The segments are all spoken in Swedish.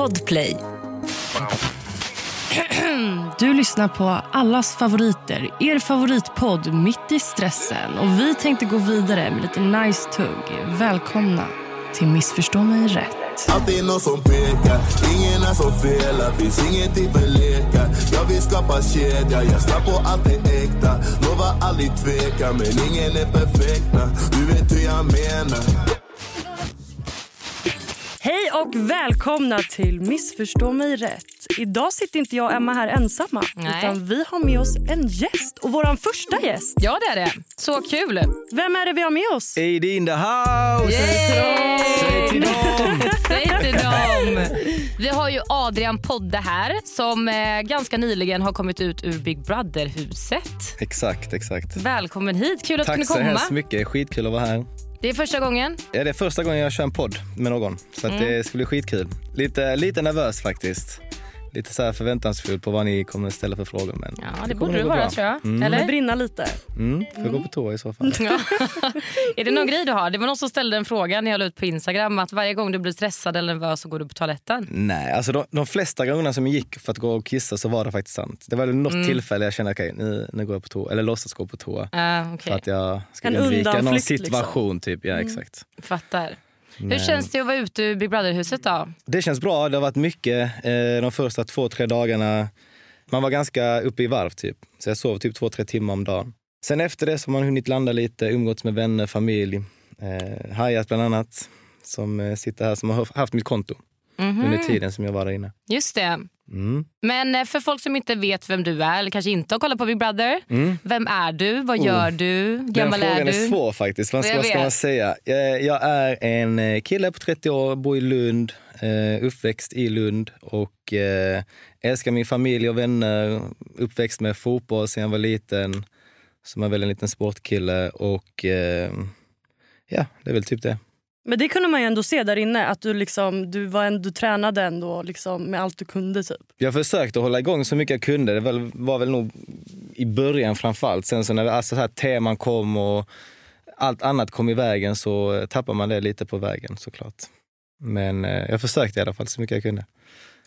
Podplay. Du lyssnar på allas favoriter, er favoritpodd Mitt i stressen. Och Vi tänkte gå vidare med lite nice tugg. Välkomna till Missförstå mig rätt. Alltid någon som pekar, ingen är som felar Finns ingenting för lekar Jag vill skapa kedja, jag snabb på allt är äkta Lovar aldrig tveka, men ingen är perfekta Du vet hur jag menar Hej och välkomna till Missförstå mig rätt. Idag sitter inte jag och Emma här ensamma. Nej. Utan vi har med oss en gäst. Och vår första gäst. Ja, det är det. Så kul. Vem är det vi har med oss? Aid in the house! Säg till dem! Säg till dem. Vi har ju Adrian Podde här som eh, ganska nyligen har kommit ut ur Big Brother-huset. Exakt, exakt. Välkommen hit. Kul att du Tack kunde så komma. hemskt mycket. Skitkul att vara här. Det är första gången. Ja, det är första gången jag kör en podd med någon. Så Mm. det ska bli skitkul. Lite, lite nervös faktiskt. Lite så här förväntansfull på vad ni kommer ställa för frågor. Men Ja, det, kommer borde du vara bra. tror jag. Mm. Det Eller? brinna lite. Mm, får jag gå på toa i så fall. Ja. är det någon grej du har? Det var någon som ställde en fråga när jag la ut på Instagram att varje gång du blir stressad eller nervös så går du på toaletten. Nej, alltså de, de flesta gångerna som jag gick för att gå och kissa så var det faktiskt sant. Det var något Mm. tillfälle jag kände okej nu, nu går jag på toa. Eller låtsas gå på toa. Uh, För att jag ska En undvika någon liksom. situation. Typ. Ja, exakt. Fattar. Hur känns det att vara ute ur Big Brother-huset då? Det känns bra. Det har varit mycket eh, de första två, tre dagarna. Man var ganska uppe i varv typ. Så jag sov typ två, tre timmar om dagen. Sen efter det så har man hunnit landa lite, umgåtts med vänner, familj. Eh, Hayat bland annat, som eh, sitter här, som har haft mitt konto Mhm. under tiden som jag var där inne. Just det. Mm. Men eh, för folk som inte vet vem du är eller kanske inte har kollat på Big Brother. Mm. Vem är du? Vad Oh. gör du? Den Gammal frågan är är, du? svår faktiskt. Vad ska, vad ska man säga? Jag, jag är en eh, kille på 30 år, bor i Lund, eh, uppväxt i Lund och eh, älskar min familj och vänner. Uppväxt med fotboll sedan jag var liten. Som är väl en liten sportkille och eh, ja, det är väl typ det. Men det kunde man ju ändå se där inne. Att du, liksom, du, var ändå, du tränade ändå liksom, med allt du kunde. Typ. Jag försökte hålla igång så mycket jag kunde. Det var, väl- var väl nog i början framförallt. Sen så när alltså så här teman kom och allt annat kom i vägen så eh, tappade man det lite på vägen såklart. Men eh, jag försökte i alla fall så mycket jag kunde.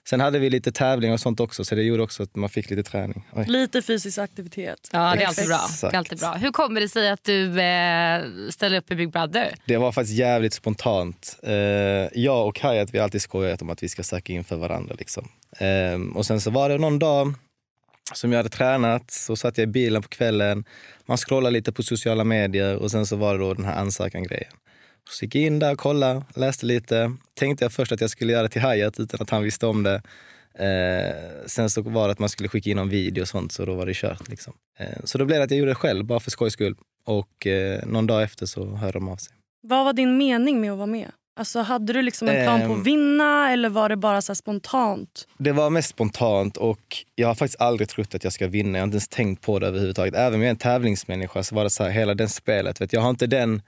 Sen hade vi lite tävling och sånt också så det gjorde också att man fick lite träning. Oj. Lite fysisk aktivitet. Ja, det är alltid bra. Det är alltid bra. Hur kommer det sig att du eh, ställer upp i Big Brother? Det var faktiskt jävligt spontant. Eh, jag och Hayat vi har alltid skojat om att vi ska söka in för varandra. Liksom. Eh, och sen så var det någon dag som jag hade tränat, så satt jag i bilen på kvällen. Man scrollade lite på sociala medier och sen så var det då den här ansökan-grejen. Så gick jag in där och kollade, läste lite. Tänkte jag först att jag skulle göra till Hayat utan att han visste om det. Eh, sen så var det att man skulle skicka in någon video och sånt, så då var det kört. Liksom. Eh, så då blev det att jag gjorde det själv, bara för skojs skull. Och eh, någon dag efter så hörde de av sig. Vad var din mening med att vara med? Alltså, hade du liksom en plan på Ehm. att vinna eller var det bara så spontant? Det var mest spontant och jag har faktiskt aldrig trott att jag ska vinna. Jag har inte ens tänkt på det överhuvudtaget. Även om jag är en tävlingsmänniska så var det så här, hela det spelet. Vet, jag har inte den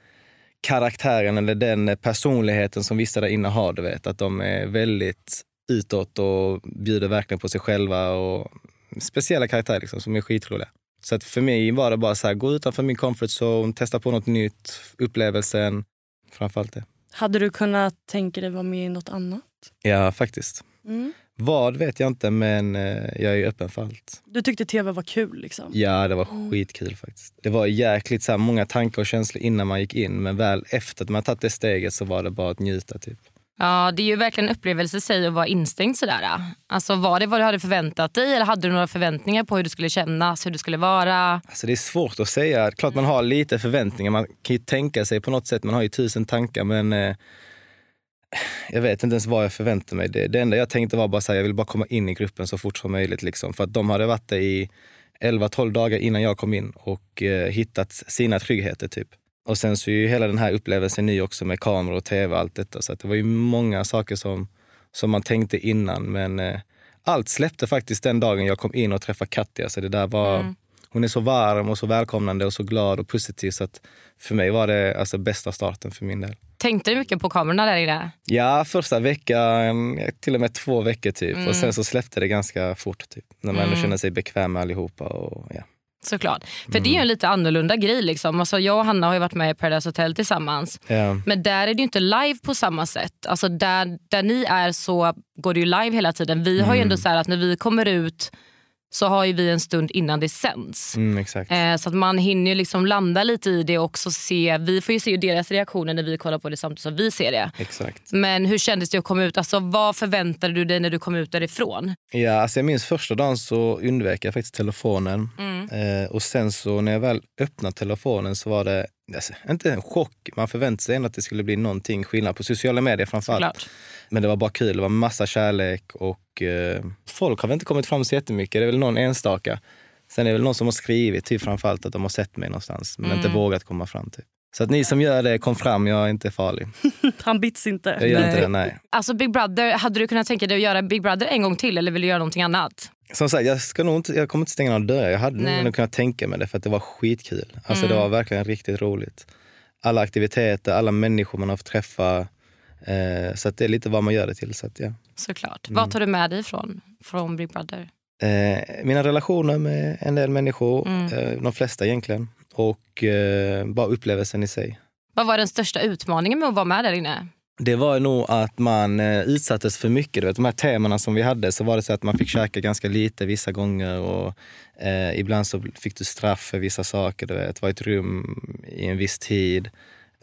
karaktären eller den personligheten som vissa där inne har. Du vet. Att de är väldigt utåt och bjuder verkligen på sig själva. Och speciella karaktärer liksom, som är skitroliga. Så att för mig var det bara så här, gå utanför min comfort zone, testa på något nytt, upplevelsen. Framförallt det. Hade du kunnat tänka dig vara med i något annat? Ja, faktiskt. Mm. Vad vet jag inte, men eh, jag är ju öppen för allt. Du tyckte tv var kul? liksom? Ja, det var skitkul faktiskt. Det var jäkligt så här, många tankar och känslor innan man gick in, men väl efter att man tagit det steget så var det bara att njuta. Typ. Ja, det är ju verkligen en upplevelse i sig att vara instängd sådär. Alltså, var det vad du hade förväntat dig eller hade du några förväntningar på hur det skulle kännas, hur det skulle vara? Alltså, det är svårt att säga. Klart man har lite förväntningar, man kan ju tänka sig på något sätt, man har ju tusen tankar, men eh, jag vet inte ens vad jag förväntar mig. Det, det enda jag tänkte var bara att jag vill bara komma in i gruppen så fort som möjligt. Liksom. För att de hade varit där i 11-12 dagar innan jag kom in och eh, hittat sina tryggheter. typ. Och sen så är ju hela den här upplevelsen ny också med kameror och tv och allt detta. Så det var ju många saker som, som man tänkte innan. Men eh, allt släppte faktiskt den dagen jag kom in och träffade Katja. Så det där var, Hon är så varm och så välkomnande och så glad och positiv. Så att för mig var det alltså bästa starten för min del. Tänkte du mycket på kamerorna där inne? Ja, första veckan, till och med två veckor typ. Och sen så släppte det ganska fort. Typ, när man ändå kände sig bekväm med allihopa. Och, ja. Såklart. För det är ju en lite annorlunda grej. Liksom. Alltså, jag och Hanna har ju varit med i Paradise Hotel tillsammans. Ja. Men där är det ju inte live på samma sätt. Alltså där, där ni är så går det ju live hela tiden. Vi har ju ändå så att när vi kommer ut så har ju vi en stund innan det sänds. Mm. Eh, så att man hinner ju liksom landa lite i det och också se. Vi får ju se deras reaktioner när vi kollar på det samtidigt som vi ser det. exakt. Men hur kändes det att komma ut? Alltså, vad förväntade du dig när du kom ut därifrån? Ja, alltså jag minns första dagen så undvek jag faktiskt telefonen. Eh, och sen så när jag väl öppnade telefonen så var det alltså, inte en chock. Man förväntade sig ändå att det skulle bli någonting skillnad på sociala medier framförallt. Såklart. Men det var bara kul. Det var massa kärlek och eh, folk har väl inte kommit fram så jättemycket. Det är väl någon enstaka. Sen är det väl någon som har skrivit typ framförallt att de har sett mig någonstans men inte vågat komma fram. Typ. Så att ni som gör det, kom fram. Jag är inte farlig. Han bits inte. Jag gör Nej. inte det, nej. Alltså Big Brother, hade du kunnat tänka dig att göra Big Brother en gång till eller vill du göra någonting annat? Som sagt, jag, ska nog inte, jag kommer inte stänga några dörrar. Jag hade Nej. nog kunnat tänka mig det för att det var skitkul. Alltså det var verkligen riktigt roligt. Alla aktiviteter, alla människor man har fått träffa. Eh, så att det är lite vad man gör det till. Så att, ja. Såklart. Vad tar du med dig från, från Big Brother? eh, mina relationer med en del människor, eh, de flesta egentligen. Och eh, bara upplevelsen i sig. Vad var den största utmaningen med att vara med där inne? Det var nog att man eh, utsattes för mycket. Du vet, de här temana som vi hade så var det så att man fick käka ganska lite vissa gånger och eh, ibland så fick du straff för vissa saker. Du vet, vara i ett rum i en viss tid.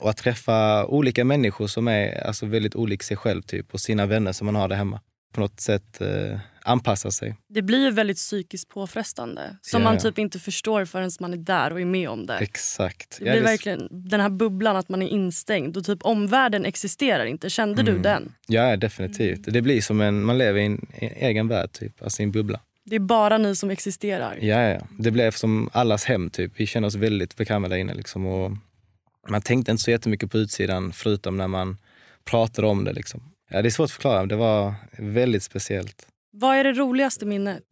Och att träffa olika människor som är alltså, väldigt olik sig själv typ, och sina vänner som man har där hemma. På något sätt eh, anpassa sig. Det blir ju väldigt psykiskt påfrestande som Ja, man ja. typ inte förstår förrän man är där och är med om det. Exakt. Det Ja, blir det- verkligen den här bubblan att man är instängd och typ omvärlden existerar inte. Kände Mm. du den? Ja, definitivt. Det blir som en, man lever i en, en egen värld, typ. alltså i en bubbla. Det är bara ni som existerar. Ja, ja. Det blev som allas hem. Typ. Vi kände oss väldigt bekväma där inne. Liksom. Och man tänkte inte så jättemycket på utsidan förutom när man pratade om det. Liksom. Ja, det är svårt att förklara. Det var väldigt speciellt. Vad är det roligaste minnet?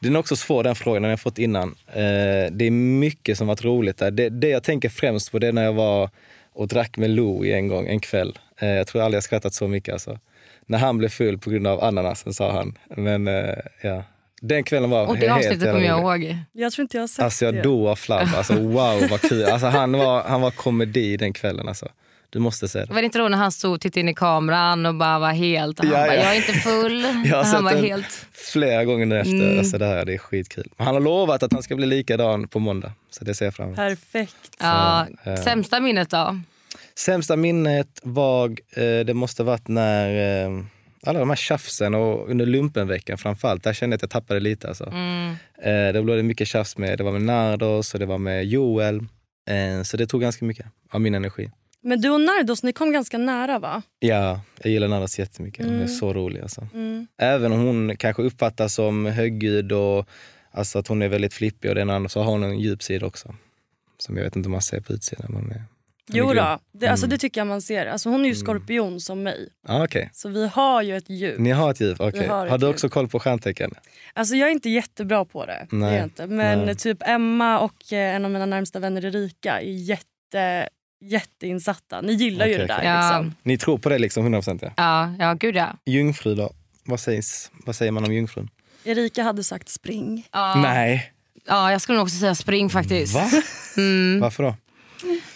Den är också svår den frågan, den har jag fått innan. Eh, det är mycket som varit roligt där. Det, det jag tänker främst på det är när jag var och drack med Louie en gång, en kväll. Eh, jag tror aldrig jag skrattat så mycket. Alltså. När han blev full på grund av ananasen, sa han. Men eh, ja, den kvällen var Och det helt avsnittet kommer jag ihåg. Jag tror inte jag har sett Alltså jag det. dog av flabb. Alltså, wow vad kul. Alltså, han, var, han var komedi den kvällen. Alltså. Du måste se det. Var det inte då när han stod och tittade in i kameran och bara var helt... Han Ja, bara, ja. jag är inte full. Jag har han sett var helt... flera gånger nu efter. Mm. Alltså, det här det är skitkul. Han har lovat att han ska bli likadan på måndag. Så det ser jag fram emot. Perfekt. Ja, eh. sämsta minnet då? Sämsta minnet var, eh, det måste varit när eh, alla de här tjafsen och under lumpenveckan framförallt. Där kände jag att jag tappade lite. Alltså. Mm. Eh, det blev det mycket tjafs med, det var med Nardos och det var med Joel. Eh, så det tog ganska mycket av min energi. Men du och Nardos, ni kom ganska nära va? Ja, jag gillar Nardos jättemycket. Hon är Mm. så rolig. Alltså. Mm. Även om hon kanske uppfattas som högljudd och alltså att hon är väldigt flippig och den andra så har hon en djup sida också. Som jag vet inte om man ser på utsidan. Men hon är, hon är Jo grym. då, det, alltså Mm. det tycker jag man ser. Alltså hon är ju skorpion som mig. Ah, okej. Så vi har ju ett djup. Ni har ett djup? okej. har Har, du djup. också koll på stjärntecken? Alltså jag är inte jättebra på det. är Nej. inte. Men Nej. typ Emma och eh, en av mina närmsta vänner Erika är jätte, jätteinsatta. Ni gillar ju det där. Liksom. Ni tror på det liksom 100% ja. Ja, ja gud ja. Jungfru då? Vad, sägs, vad säger man om jungfrun? Erika hade sagt spring. ja. Nej. Ja, jag skulle nog också säga spring faktiskt. Va? Mm. Varför då?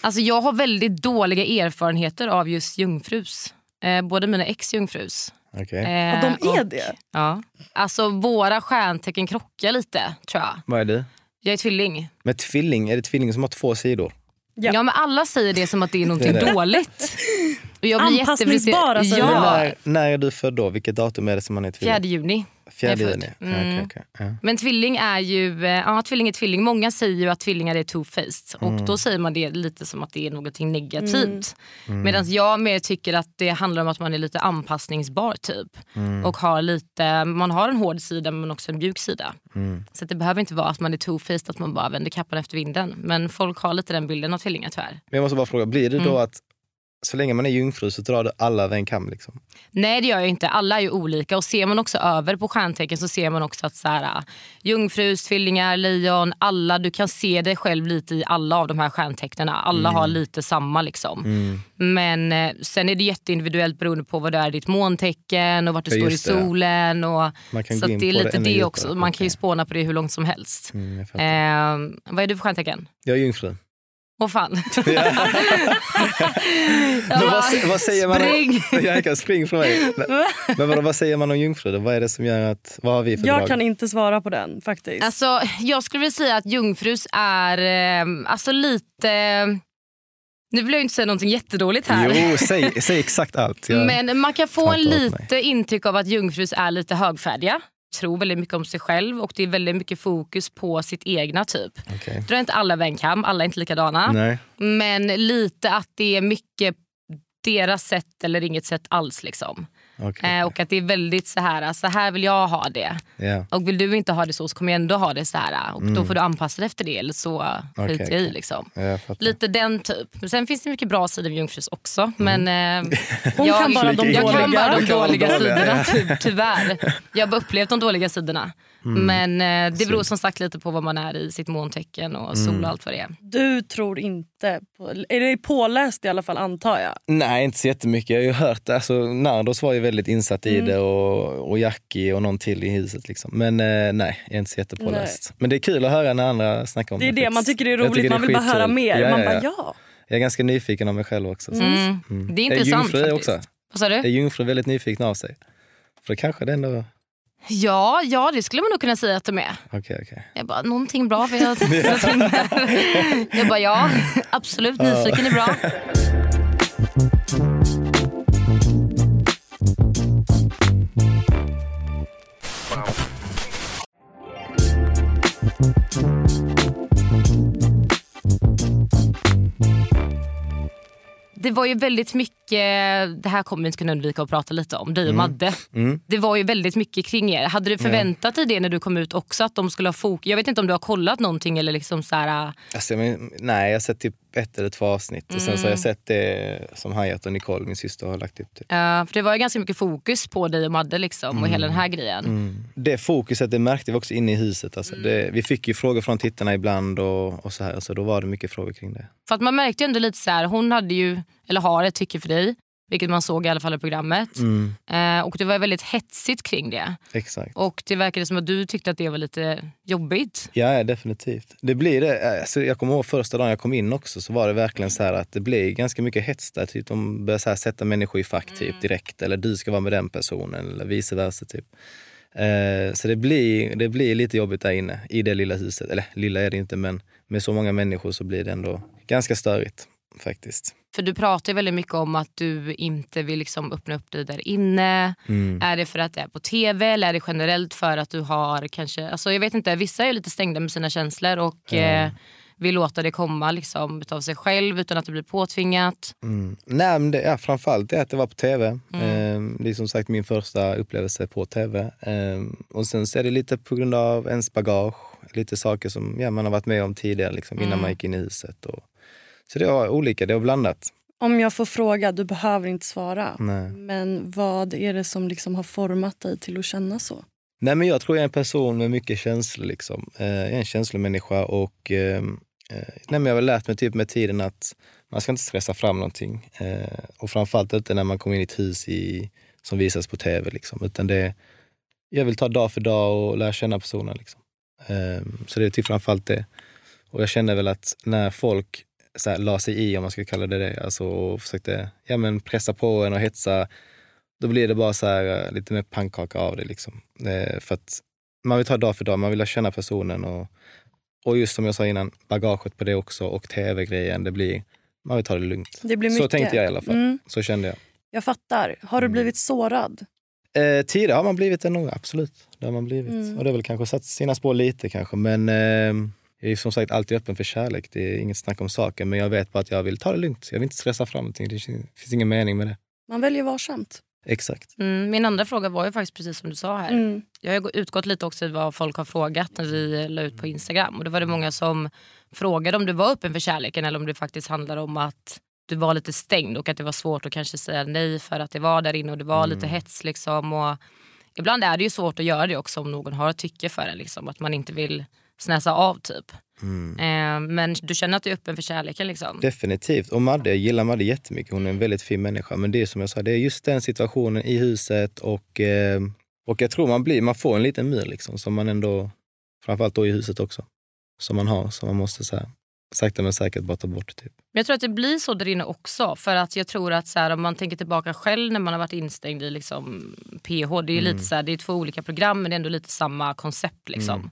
Alltså, jag har väldigt dåliga erfarenheter av just jungfrus. Eh, både mina ex jungfrus. Okej. Eh, Ja, de är och- det? Ja. Alltså våra stjärntecken krockar lite tror jag. Vad är du? Jag är tvilling. Med tvilling, är det tvilling som har två sidor? Ja. Ja. men alla säger det som att det är någonting Det är det. dåligt. Och jag blir säger Men Ja, när, när är du född då? Vilket datum är det som man är tvilling? 4 juni. Fjärde jag är född. juni? Ja, Mm. okej, okej. Ja. Men tvilling är ju eh, ja, tvilling är tvilling. Många säger ju att tvillingar är two-faced. Mm. Och då säger man det lite som att det är någonting negativt. Medan jag mer tycker att det handlar om att man är lite anpassningsbar typ. Mm. Och har lite, man har en hård sida men också en mjuk sida. Mm. Så det behöver inte vara att man är two-faced, att man bara vänder kappan efter vinden. Men folk har lite den bilden av tvillingar tyvärr. Men jag måste bara fråga, blir det då Mm. att så länge man är jungfru så drar du alla över en kam. Liksom. Nej det gör jag inte. Alla är ju olika. Och ser man också över på stjärntecken så ser man också att så här, äh, jungfrus, tvillingar, lejon, alla, du kan se dig själv lite i alla av de här stjärntecknen. Alla Mm. har lite samma liksom. Men eh, sen är det jätteindividuellt beroende på vad det är i ditt måntecken och vart du Ja, står i det, solen. Och, så det är det lite det djupare. också. Man kan ju spåna på det hur långt som helst. Mm. Eh, vad är du för stjärntecken? jag är jungfru. Åh fan. Ja. Vad, vad säger man spring. Om, jag kan spring från mig. Men vadå, vad säger man om jungfru? Då? Vad är det som gör att, vad har vi för Jag drag? kan inte svara på den faktiskt. Alltså, jag skulle vilja säga att jungfrus är eh, alltså lite... Nu vill jag inte säga någonting jättedåligt här. Jo, säg, säg exakt allt. Jag, Men man kan få en lite intryck av att jungfrus är lite högfärdiga. Tror väldigt mycket om sig själv och det är väldigt mycket fokus på sitt egna typ. Okej. Drar inte alla över en kam, alla är inte likadana. Nej. Men lite att det är mycket deras sätt eller inget sätt alls. Liksom. Okej. Eh, och att det är väldigt så här, så här vill jag ha det. Ja. Och vill du inte ha det så så kommer jag ändå ha det så här. Och då får du anpassa dig efter det eller så skiter Okej, jag i. Liksom. Ja, jag. Lite den typ. Men sen finns det mycket bra sidor med jungfrus också. Men eh, Hon jag, kan bara de dåliga. Jag kan bara de dåliga sidorna ty, tyvärr. Jag har bara upplevt de dåliga sidorna. Mm. Men eh, det beror som sagt lite på vad man är i sitt måntecken och sol Mm. och allt vad det är. Du tror inte på... Är det påläst i alla fall antar jag? Nej, inte så jättemycket. Jag har ju hört det. Alltså, Nardos var ju väldigt insatt Mm. i det och, och Jackie och någon till i huset. Liksom. Men eh, nej, jag är inte så jättepåläst. Men det är kul att höra när andra snackar om Det det. är det, man tycker det är roligt, det man vill bara höra mer. Ja, man ja, bara ja. ja. Jag är ganska nyfiken av mig själv också. så. Mm. Mm. Det är Är intressant jungfru faktiskt. också? Vad sa Är du? jungfru väldigt nyfikna av sig? För kanske det ändå... Ja, ja, det skulle man nog kunna säga att de är. Okej, okej. Jag bara, någonting bra för jag Jag bara, ja, absolut nyfiken är bra. Det var ju väldigt mycket, det här kommer vi inte kunna undvika att prata lite om, dig och Madde. Mm. Det var ju väldigt mycket kring er. Hade du förväntat dig det när du kom ut också? Att de skulle ha fokus? Jag vet inte om du har kollat någonting eller liksom så här... Alltså, men, nej, jag har sett typ ett eller två avsnitt. Och sen så har jag Mm. sett det som Hayat och Nicole, min syster, har lagt upp. Typ. Ja, för det var ju ganska mycket fokus på dig och Madde liksom, och hela den här grejen. Det fokuset det märkte vi också inne i huset. Alltså. Det, vi fick ju frågor från tittarna ibland och, och så här, så då var det mycket frågor kring det. För att man märkte ju ändå lite så här, hon hade ju, eller har ett tycke för dig. Vilket man såg i alla fall i programmet. Eh, och det var väldigt hetsigt kring det. Exakt. Och det verkade som att du tyckte att det var lite jobbigt. Ja, definitivt. Det blir det. Alltså, jag kommer ihåg första dagen jag kom in också så var det verkligen så att det blev ganska mycket hets där. Typ, de började så här sätta människor i fack typ, direkt. Eller du ska vara med den personen eller vice versa. Typ. Eh, så det blir, det blir lite jobbigt där inne i det lilla huset. Eller lilla är det inte men med så många människor så blir det ändå ganska störigt faktiskt. För du pratar ju väldigt mycket om att du inte vill liksom öppna upp dig där inne. Mm. Är det för att det är på tv eller är det generellt för att du har kanske... Alltså jag vet inte, vissa är lite stängda med sina känslor och eh, vill låta det komma liksom, av sig själv utan att det blir påtvingat. Mm. Nej, men det, ja, framförallt det att det var på tv. Ehm, det är som sagt min första upplevelse på tv. Ehm, och sen så är det lite på grund av ens bagage. Lite saker som ja, man har varit med om tidigare liksom, innan man gick in i huset. Och, så det var olika, det var blandat. Om jag får fråga, du behöver inte svara. Nej. Men vad är det som liksom har format dig till att känna så? Nej, men jag tror jag är en person med mycket känslor. Liksom. Eh, jag är en känslomänniska och ehm, eh, nej, jag har väl lärt mig typ med tiden att man ska inte stressa fram någonting. Eh, och framförallt inte när man kommer in i ett hus i, som visas på tv. Liksom. Utan det, jag vill ta dag för dag och lära känna personen. Liksom. Ehm, så det är typ framförallt det. Och jag känner väl att när folk så här, la sig i, om man ska kalla det det, alltså, och försökte ja, men pressa på en och hetsa, då blir det bara så här, eh, lite mer pannkaka av det. Liksom. Eh, för att man vill ta dag för dag, man vill lära känna personen. Och, och just som jag sa innan, bagaget på det också och tv-grejen, det blir, man vill ta det lugnt. Det blir Så tänkte jag i alla fall. Mm, Så kände jag. jag fattar. Har du Mm. blivit sårad? Eh, tidigare har man blivit det nog, absolut. Det har man blivit. Mm. Och det har väl kanske satt sina spår lite kanske. Men eh, jag är som sagt alltid öppen för kärlek. Det är inget snack om saken. Men jag vet bara att jag vill ta det lugnt. Jag vill inte stressa fram någonting. Det finns ingen mening med det. Man väljer varsamt. Exakt. Mm, min andra fråga var ju faktiskt precis som du sa här. Mm. Jag har utgått lite också i vad folk har frågat när vi la ut på Instagram. Och Då var det många som frågade om du var öppen för kärleken eller om det faktiskt handlar om att du var lite stängd och att det var svårt att kanske säga nej för att det var där inne och det var lite hets. Liksom, och ibland är det ju svårt att göra det också om någon har ett tycke för en. Liksom, att man inte vill snäsa av typ. Eh, men du känner att du är öppen för kärleken liksom? Definitivt. Och Madde, jag gillar Madde jättemycket. Hon är en väldigt fin människa. Men det är som jag sa, det är just den situationen i huset och, eh, och jag tror man, blir, man får en liten mur liksom, som man ändå, framförallt då i huset också, som man har. Som man måste så här, sakta men säkert bara ta bort. Typ. Men jag tror att det blir så där inne också. För att jag tror att så här, om man tänker tillbaka själv när man har varit instängd i liksom PH. Det är, lite så här, det är två olika program men det är ändå lite samma koncept. Liksom.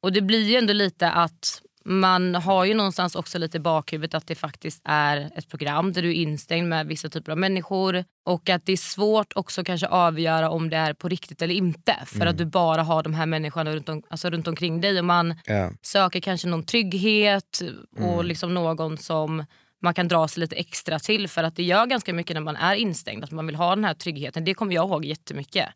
Och det blir ju ändå lite att man har ju någonstans också lite i bakhuvudet att det faktiskt är ett program där du är instängd med vissa typer av människor. Och att det är svårt också kanske avgöra om det är på riktigt eller inte. För att du bara har de här människorna runt, om, alltså runt omkring dig. Och man Ja. söker kanske någon trygghet och liksom någon som man kan dra sig lite extra till. För att det gör ganska mycket när man är instängd. Att man vill ha den här tryggheten. Det kommer jag ihåg jättemycket.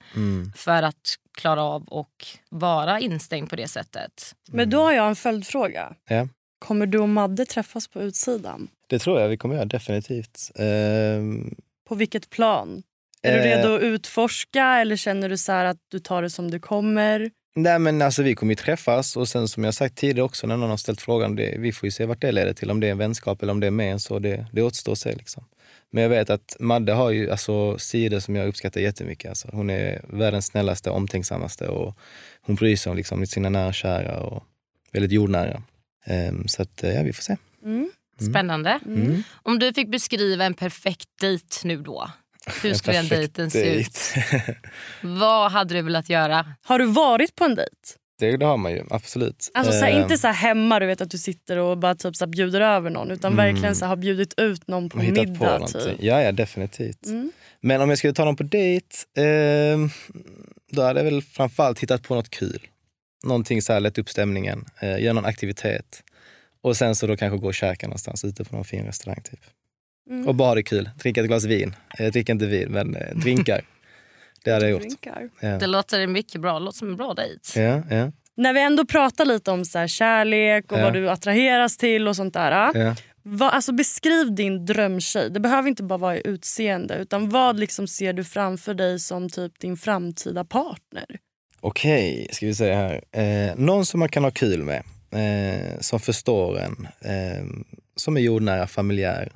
För att klara av och vara instängd på det sättet. Men då har jag en följdfråga. Ja. Kommer du och Madde träffas på utsidan? Det tror jag vi kommer göra, definitivt. Ehm, På vilket plan? Är du Eh. redo att utforska eller känner du så här att du tar det som det kommer? Nej men alltså vi kommer ju träffas och sen som jag sagt tidigare också när någon har ställt frågan, det, vi får ju se vart det leder till. Om det är en vänskap eller om det är med en så det, det återstår att se. Liksom. Men jag vet att Madde har ju alltså, sidor som jag uppskattar jättemycket. Alltså, hon är världens snällaste, omtänksammaste och hon bryr sig om liksom, sina nära och kära och väldigt jordnära. Ehm, så att, ja, vi får se. Mm. Spännande. Mm. Om du fick beskriva en perfekt dejt nu då. Hur skulle den dejten se ut? Vad hade du velat göra? Har du varit på en dejt? Det, det har man ju, absolut. Alltså så här, Ehm, inte så hemma du vet att du sitter och bara typ så här bjuder över någon utan verkligen så här, har bjudit ut någon på på middag. någonting. Typ. Ja, ja, definitivt. Mm. Men om jag skulle ta någon på dejt, ehm, då hade jag väl framförallt hittat på något kul. Någonting så här, lätt upp stämningen, eh, göra någon aktivitet. Och sen så då kanske gå och käka någonstans ute på någon fin restaurang. Typ. Mm. Och bara ha det kul. Dricka ett glas vin. Jag dricker inte vin, men eh, drinkar. Det hade jag gjort. Ja. Det låter mycket bra. Det låter som en bra dejt. Ja, ja, När vi ändå pratar lite om så här, kärlek och vad du attraheras till och sånt där. ja. Vad, alltså beskriv din drömtjej. Det behöver inte bara vara i utseende. Utan vad liksom ser du framför dig som typ din framtida partner? Okej, ska vi se här. Eh, någon som man kan ha kul med. Eh, som förstår en. Eh, som är jordnära, familjär.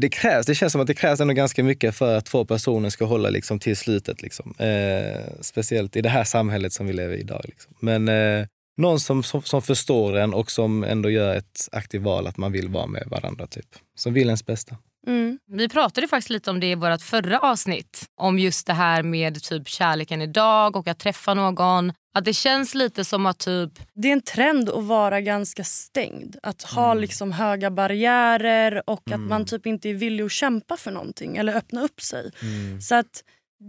Det krävs, det känns som att det krävs ändå ganska mycket för att två personer ska hålla liksom, till slutet. Liksom. Eh, speciellt i det här samhället som vi lever i idag. Liksom. Men eh, någon som, som, som förstår en och som ändå gör ett aktivt val att man vill vara med varandra. Typ. Som vill ens bästa. Mm. Vi pratade faktiskt lite om det i vårt förra avsnitt. Om just det här med typ kärleken idag och att träffa någon. Att det känns lite som att typ... Det är en trend att vara ganska stängd. Att ha Mm. liksom höga barriärer och att man typ inte är villig att kämpa för någonting eller öppna upp sig. Mm. Så att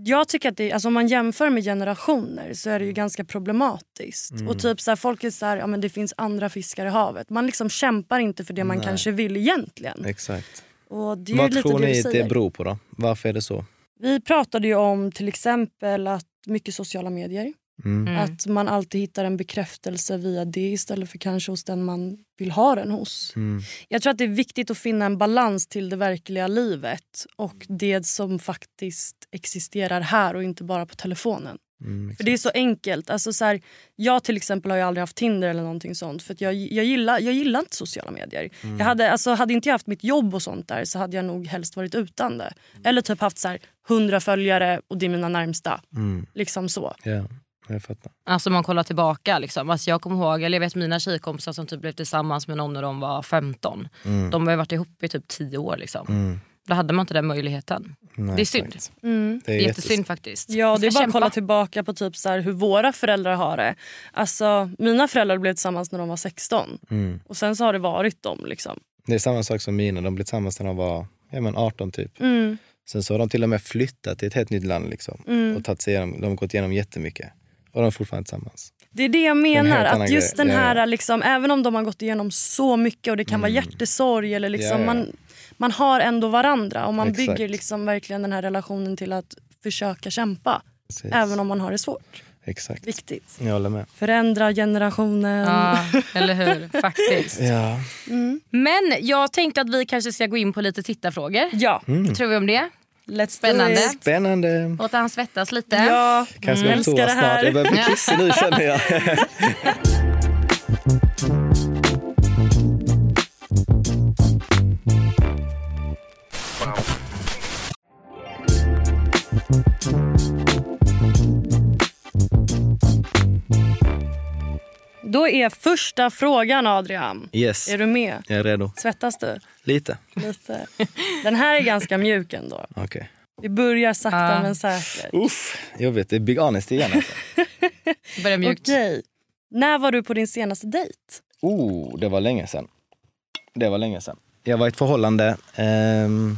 jag tycker att det, alltså om man jämför med generationer så är det ju ganska problematiskt. Mm. Och typ så här, folk är så här, ja men det finns andra fiskar i havet. Man liksom kämpar inte för det man Nej. kanske vill egentligen. Exakt. Det Vad tror det ni det säger. beror på då? Varför är det så? Vi pratade ju om till exempel att mycket sociala medier. Mm. Mm. Att man alltid hittar en bekräftelse via det istället för kanske hos den man vill ha den hos. Mm. Jag tror att det är viktigt att finna en balans till det verkliga livet och det som faktiskt existerar här och inte bara på telefonen. Mm, För det är så enkelt. Alltså så här, jag till exempel har ju aldrig haft Tinder eller någonting sånt för att jag, jag, gillar, jag gillar inte sociala medier. Jag hade, alltså, hade inte jag haft mitt jobb och sånt där så hade jag nog helst varit utan det. Eller typ haft så här, 100 följare och det är mina närmsta. Mm. Liksom så. Ja, jag fattar. Alltså man kollar tillbaka. Liksom. Alltså jag kommer ihåg, eller jag vet mina tjejkompisar som typ blev tillsammans med någon när de var 15. Mm. De har ju varit ihop i typ 10 år. Liksom. Mm. Då hade man inte den möjligheten. Nej, Det är synd. Mm. Det är, Det är jättesynd faktiskt. Ja, det är ska bara att kolla tillbaka på typ så här, hur våra föräldrar har det. Alltså, mina föräldrar blev tillsammans när de var 16 Mm. och sen så har det varit dem. Liksom. Det är samma sak som mina. De blev tillsammans när de var ja, men 18 typ. Mm. Sen så har de till och med flyttat till ett helt nytt land liksom. Mm. och tagit sig igenom, de har gått igenom jättemycket. Och de fortfarande tillsammans. Det är det jag En menar. annan Att just grej. den här, ja. liksom, även om de har gått igenom så mycket och det kan vara hjärtesorg eller liksom, Ja, ja. Man, man har ändå varandra och man Exakt. bygger liksom verkligen den här relationen till att försöka kämpa. Precis. Även om man har det svårt. Exakt. Viktigt. Jag håller med. Förändra generationen. Ja, eller hur? Faktiskt. Ja. Men jag tänkte att vi kanske ska gå in på lite tittarfrågor. Ja, Vad tror vi om det? Let's Spännande. Spännande. Låta han svettas lite. Ja, Kanske mm. går på toa älskar det snart. Jag börjar bli kissig nu känner jag. Då är första frågan Adrian. Yes, Är du med? jag är redo. Svettas du? Lite. Lite. Den här är ganska mjuk ändå. Okej. Vi börjar sakta Ja. men säkert. Uff, jobbigt. Det är Big Honest igen. Alltså. Börjar mjukt. Okej. När var du på din senaste dejt? Oh, det var länge sedan. Det var länge sedan. Jag var i ett förhållande ehm,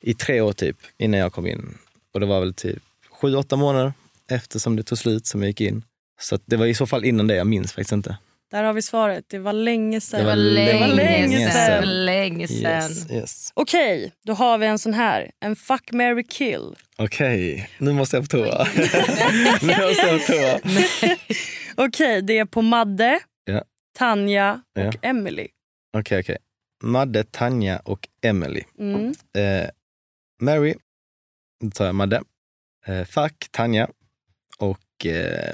i tre år typ innan jag kom in. Och det var väl typ sju, åtta månader efter som det tog slut som jag gick in. Så att det var i så fall innan det, jag minns faktiskt inte. Där har vi svaret. Det var länge sedan. Det var länge. Det länge sedan. Yes, yes. Okej, då har vi en sån här. En fuck, marry, kill. Okej, nu måste jag på toa. nu måste jag på toa. Okej, det är på Madde, Ja. Tanja och Ja. Emily. Okej, okej. Madde, Tanja och Emily. Mm. Eh, Mary, då tar jag Madde. Eh, fuck, Tanja. Och eh,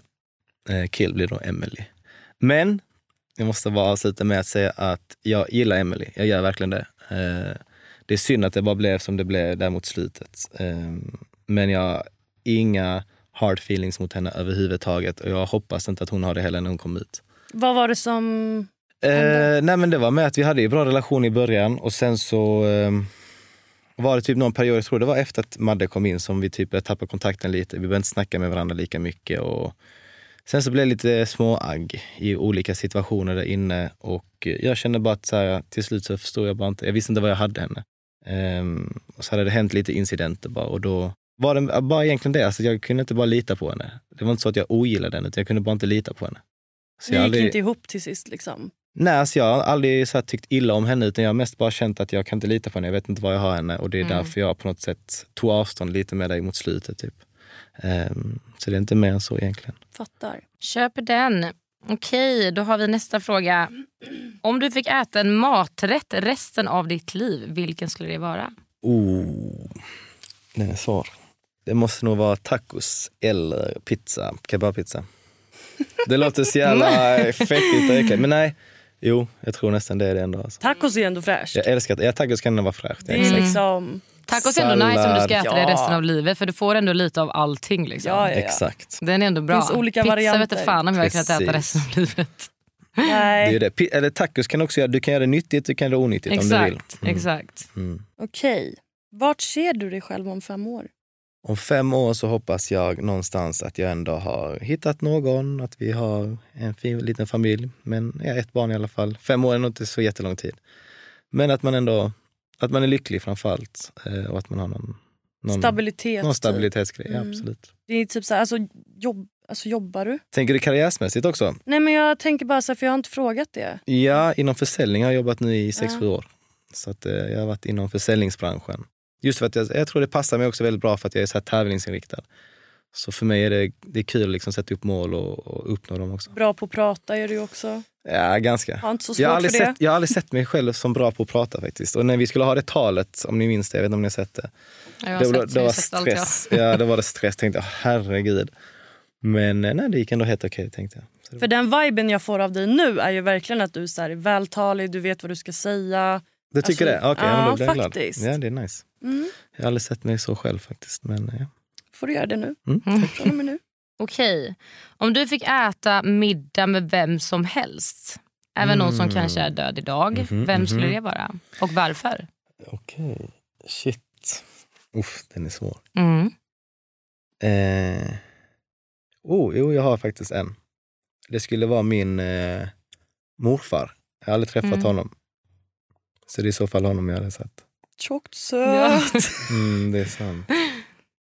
kill blir då Emily. Men jag måste bara avsluta med att säga att jag gillar Emily. Jag gör verkligen det. Eh, det är synd att det bara blev som det blev där mot slutet. Eh, men jag har inga hard feelings mot henne överhuvudtaget och jag hoppas inte att hon har det heller när hon kommer ut. Vad var det som... Eh, nej men det var med att vi hade en bra relation i början och sen så eh, var det typ någon period, jag tror det var efter att Madde kom in som vi typ började tappa kontakten lite. Vi började inte snacka med varandra lika mycket. Och sen så blev det lite små agg i olika situationer där inne och jag kände bara att så här, till slut så förstod jag bara inte, jag visste inte vad jag hade henne. Ehm, och så hade det hänt lite incidenter bara och då var det bara egentligen det, alltså jag kunde inte bara lita på henne. Det var inte så att jag ogillade henne, utan jag kunde bara inte lita på henne. Så Ni jag gick aldrig- inte ihop till sist liksom. Nej, alltså jag har aldrig så tyckt illa om henne utan jag har mest bara känt att jag kan inte lita på henne. Jag vet inte var jag har henne och det är Mm. därför jag på något sätt tog avstånd lite med dig mot slutet. Typ. Ehm, så det är inte mer än så egentligen. Fattar. Köper den. Okej, då har vi nästa fråga. Om du fick äta en maträtt resten av ditt liv, vilken skulle det vara? Oh, den är svår. Det måste nog vara tacos eller pizza, kebabpizza. Det låter så jävla fettigt och äckligt men nej. Jo, jag tror nästan det är det ändå. Alltså. Tacos är ändå fräscht. Jag älskar ja, tacos kan ändå vara fräscht. Det är liksom... Tacos är ändå nice om du ska äta det resten av livet för du får ändå lite av allting. Liksom. Ja, ja, ja. Exakt. Den är ändå bra. Finns olika Pizza varianter. vet inte fan om jag har kunnat äta Precis. resten av livet. Det är Nej. det. Eller tacos kan också göra, du kan göra det nyttigt, du kan göra det onyttigt om du vill. Exakt. exakt. Mm. Okej. Vart ser du dig själv om fem år? Om fem år så hoppas jag någonstans att jag ändå har hittat någon, att vi har en fin liten familj. Men ja, ett barn i alla fall. Fem år är nog inte så jättelång tid. Men att man ändå att man är lycklig framför allt. eh, Och att man har någon, någon, Stabilitet. någon typ. stabilitetsgrej. Ja, Mm. absolut. Det är typ så här, alltså, jobb, alltså jobbar du? Tänker du karriärsmässigt också? Nej men jag tänker bara så här, för jag har inte frågat det. Ja, inom försäljning har jag jobbat nu i sex Ja. sju år. Så att, eh, jag har varit inom försäljningsbranschen. Just för att jag, jag tror det passar mig också väldigt bra för att jag är så här tävlingsinriktad. Så för mig är det, det är kul att liksom sätta upp mål och, och uppnå dem också. Bra på att prata är du också. Ja, ganska. Har inte så Jag svårt har, aldrig för det. sett, jag har aldrig sett mig själv som bra på att prata faktiskt. Och när vi skulle ha det talet, om ni minns det, jag vet inte om ni har sett det. Jag har Det, sett, var- det jag har var sett allt, ja. stress. Ja, det var det stress. Tänkte jag, herregud. Men eh, nej, det gick ändå helt okej tänkte jag. Så det För den viben jag får av dig nu är ju verkligen att du är så här vältalig, du vet vad du ska säga. Du tycker Alltså, det? Okej, ja, men ja, då blir jag faktiskt. glad. Ja, det är nice. Mm. Jag har aldrig sett mig så själv faktiskt. Men ja. Får du göra det nu. Mm. Från och med nu. Okej. Om du fick äta middag med vem som helst, även någon som kanske är död idag, Mhm, vem skulle mhm. det vara? Och varför? Okej, shit. Uff, den är svår. Mm. Eh... Oh, jo, jag har faktiskt en. Det skulle vara min eh, morfar. Jag har aldrig träffat Mm. honom. Så det är i så fall honom jag hade sett. Tjockt Ja. söt. Mm, det är sant.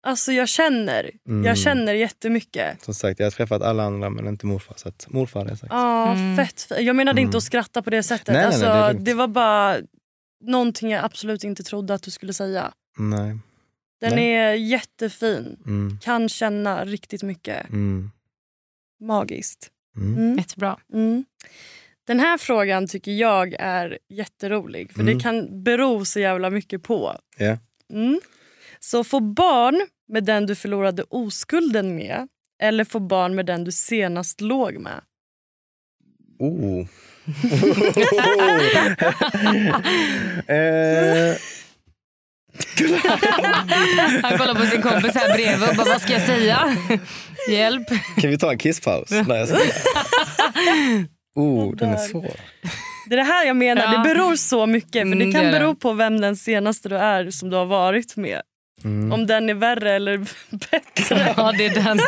Alltså jag känner, Mm. jag känner jättemycket. Som sagt, jag har träffat alla andra men inte morfar. Så att morfar jag sagt. Ja, Mm. fett, fett. Jag menade Mm. inte att skratta på det sättet. Nej, nej, nej, alltså, det det var bara någonting jag absolut inte trodde att du skulle säga. Nej. Den Nej. är jättefin. Mm. Kan känna riktigt mycket. Mm. Magiskt. Mm. Mm. Jättebra. Mm. Den här frågan tycker jag är jätterolig. För Mm. det kan bero så jävla mycket på. Ja. Mm. Så få barn med den du förlorade oskulden med eller få barn med den du senast låg med. Oh. eh, Han kollar på sin kompis här bredvid och bara, vad ska jag säga? Hjälp. kan vi ta en kisspaus? Nej, jag skojar. Oh, den är svår. Det är det här jag menar, Ja. det beror så mycket. För Mm, Det kan det. bero på vem den senaste du är som du har varit med. Mm. Om den är värre eller bättre. Ja, det är den.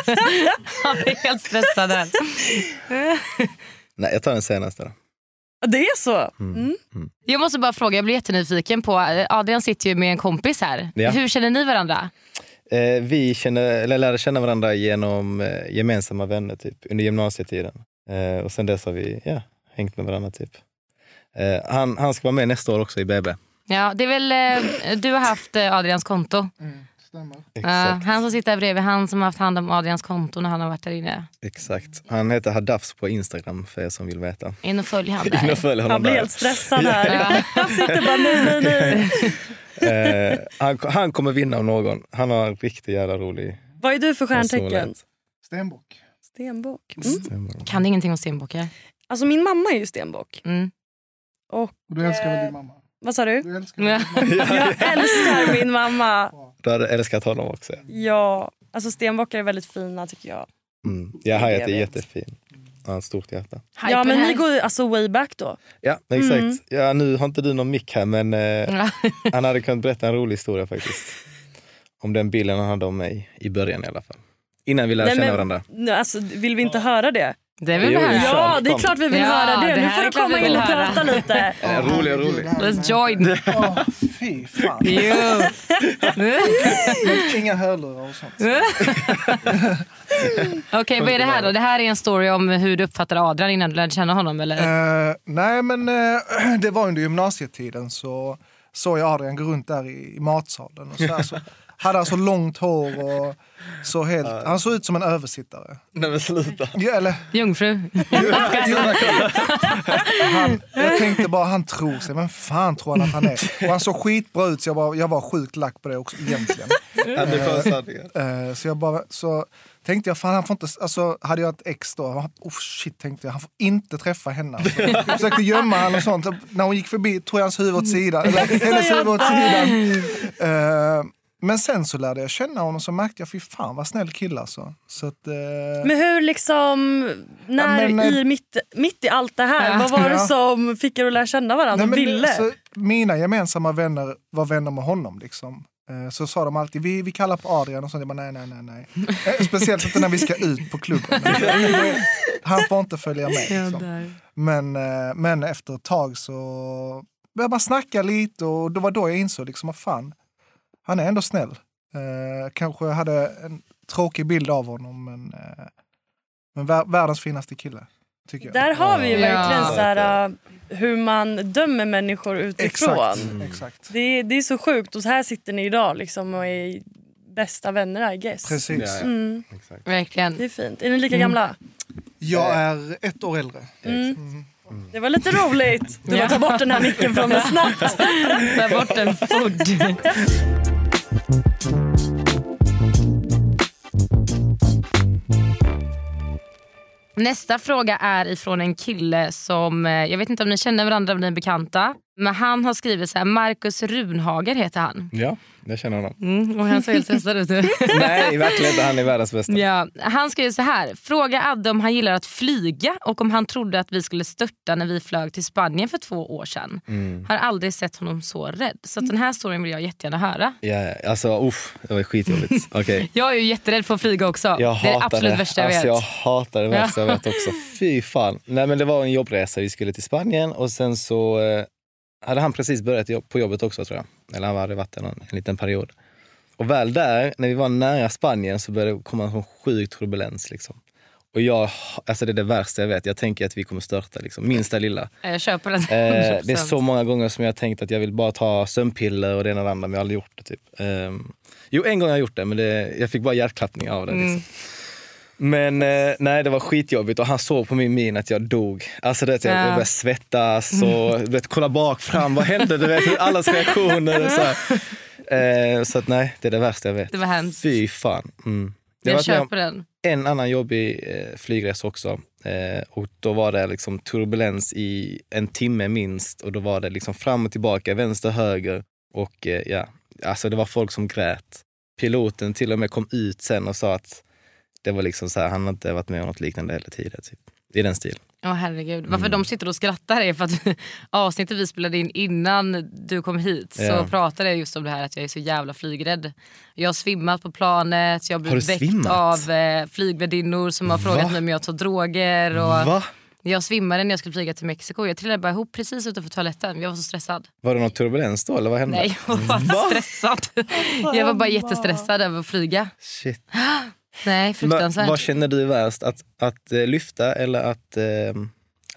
Han är helt stressad här. Nej, jag tar den senaste. Då. Det är så? Mm. Mm. Jag måste bara fråga, jag blir jättenyfiken på, eh, Adrian sitter ju med en kompis här. Ja. Hur känner ni varandra? Eh, vi känner, eller lärde känna varandra genom eh, gemensamma vänner typ, under gymnasietiden. Eh, och sen dess har vi ja, hängt med varandra. Typ. Eh, han, han ska vara med nästa år också i BB. Ja, det är väl, eh, du har haft eh, Adrians konto. Mm, stämmer. Ja, Exakt. han som sitter här bredvid, han som har haft hand om Adrians konto när han har varit där inne. Exakt. Han heter Hadafs på Instagram för er som vill veta. In och följ han In och där. följ honom Han blir där. helt stressad här. Ja. Han sitter bara nej, nej, nej. Eh, han, han kommer vinna av någon. Han har en riktigt jävla rolig Vad är du för stjärntecken? personlighet. Stenbock. Stenbock. Mm. Stämmer. Kan ingenting om stenbockar. Alltså min mamma är ju stenbock. Mm. Och, Och du älskar väl din mamma? Vad sa du? Du älskar Ja. Jag älskar min mamma. Du hade älskat honom också. Ja, alltså stenbockar är väldigt fina tycker jag. Mm. Ja, Hayat Jag är vet. jättefin. Han har ett stort hjärta. Ja men ni går alltså way back då. Ja, exakt. Mm. Ja, nu har inte du någon mick här, men eh, Ja. han hade kunnat berätta en rolig historia faktiskt. Om den bilden han hade om mig i början i alla fall. Innan vi lärde Nej, känna men- varandra. Alltså, vill vi inte höra det? Det vill vi höra. Ja, det är klart vi vill Ja, höra det. det Nu får är du komma in och prata lite. Eh, rolig rolig. Let's join. Åh, fy fan. Jo. Inga hörlurar och sånt. Okej, vad är det här då? Det här är en story om hur du uppfattade Adrian innan du lärde känna honom eller? Eh, nej men eh, det var under gymnasietiden så såg jag Adrian gå runt där i, i matsalen. Och så där, så hade han så långt hår och så helt, han såg ut som en översittare. Nej men sluta. Ja, eller, Jungfru. han, jag tänkte bara han tror sig, men fan tror han att han är? Och han såg skitbra ut så jag, bara, jag var sjukt lack på det också egentligen. Ja, det. Eh, så jag bara, så tänkte jag, fan han får inte, alltså hade jag ett ex då, oh shit tänkte jag, han får inte träffa henne. Alltså. Jag försökte gömma honom och sånt, när hon gick förbi tog jag hans huvud åt sidan, eller hennes huvud åt sidan. Eh, men sen så lärde jag känna honom så märkte jag, fy fan vad snäll kille alltså. Så att, eh, Men hur liksom, när Ja, men, eh, i mitt, mitt i allt det här, vad var det som fick er att lära känna varandra? Nej, ville? alltså, mina gemensamma vänner var vänner med honom. Liksom. Eh, Så sa de alltid, vi, vi kallar på Adrian och sånt. Jag bara, nej, nej, nej. nej. Eh, Speciellt inte när vi ska ut på klubben. Han får inte följa med. Liksom. Men, eh, men efter ett tag så började man snacka lite och det var då jag insåg liksom, att fan, han är ändå snäll. Eh, kanske hade en tråkig bild av honom men, eh, men vär, världens finaste kille. Tycker jag. Där har vi ju Ja. verkligen så här, uh, hur man dömer människor utifrån. Exakt. Exakt. Det, är, det är så sjukt och så här sitter ni idag liksom och är bästa vänner I guess. Precis. Ja, ja. Mm, Exakt. Verkligen. det är fint. Är ni lika gamla? Jag är ett år äldre. Mm. Det var lite roligt. Du Ja. får ta bort den här micken från mig snabbt. Ta bort en food. Nästa fråga är ifrån en kille som, eh, jag vet inte om ni känner varandra, om ni är bekanta. Men han har skrivit så här, Marcus Runhager heter han. Ja, jag känner honom. Mm, och han ser helt stressad ut. Nej, verkligen inte. Han är världens bästa. Ja, han skriver så här. Fråga Adde om han gillar att flyga och om han trodde att vi skulle störta när vi flög till Spanien för två år sedan. Mm. Har aldrig sett honom så rädd. Så den här storyn vill jag jättegärna höra. Ja, alltså uff, det var skitjobbigt. Okej. Jag är ju jätterädd för att flyga också. Jag det är det hatar absolut det. värsta jag alltså, vet. Jag hatar det värsta jag vet också. Fy fan. Nej, men det var en jobbresa. Vi skulle till Spanien och sen så eh, hade han precis börjat på jobbet också tror jag. Eller han hade varit där en liten period. Och väl där, när vi var nära Spanien så började det komma en sån sjuk turbulens. Liksom. Och jag, alltså det är det värsta jag vet. Jag tänker att vi kommer störta. Liksom. Minsta lilla. Jag köper den. Eh, det är så många gånger som jag tänkt att jag vill bara ta sömnpiller och det ena och det andra, men jag har aldrig gjort det. Typ. Ehm, jo, en gång har jag gjort det, men det, jag fick bara hjärtklappning av det. Liksom. Mm. Men eh, nej, det var skitjobbigt och han såg på min min att jag dog. Alltså, du vet, jag, Ja. jag började svettas och vet, kolla bak, fram, vad hände? Du vet, allas reaktioner. Så, här. eh, så att nej, det är det värsta jag vet. Det var hemskt. Fy fan. Mm. Har Jag köper den. en annan jobbig eh, flygresa också. Eh, och då var det liksom turbulens i en timme minst och då var det liksom fram och tillbaka, vänster, höger. Och eh, ja, alltså det var folk som grät. Piloten till och med kom ut sen och sa att det var liksom så här, han har inte varit med om något liknande heller tidigare. Typ. I den stilen. Åh herregud. Varför Mm. de sitter och skrattar är för att avsnittet vi spelade in innan du kom hit så Ja. pratade jag just om det här att jag är så jävla flygrädd. Jag har svimmat på planet, jag har Har blivit väckt svimmat? av eh, flygvärdinnor som har Va? frågat mig om jag tar droger. Och Va? jag svimmade när jag skulle flyga till Mexiko. Jag trillade bara ihop precis utanför toaletten. Jag var så stressad. Var det någon turbulens då eller vad hände? Nej, jag var bara stressad. Jag var bara jättestressad över att flyga. Shit. Nej, Men, fruktansvärt. vad känner du är värst? Att, att eh, lyfta eller att eh,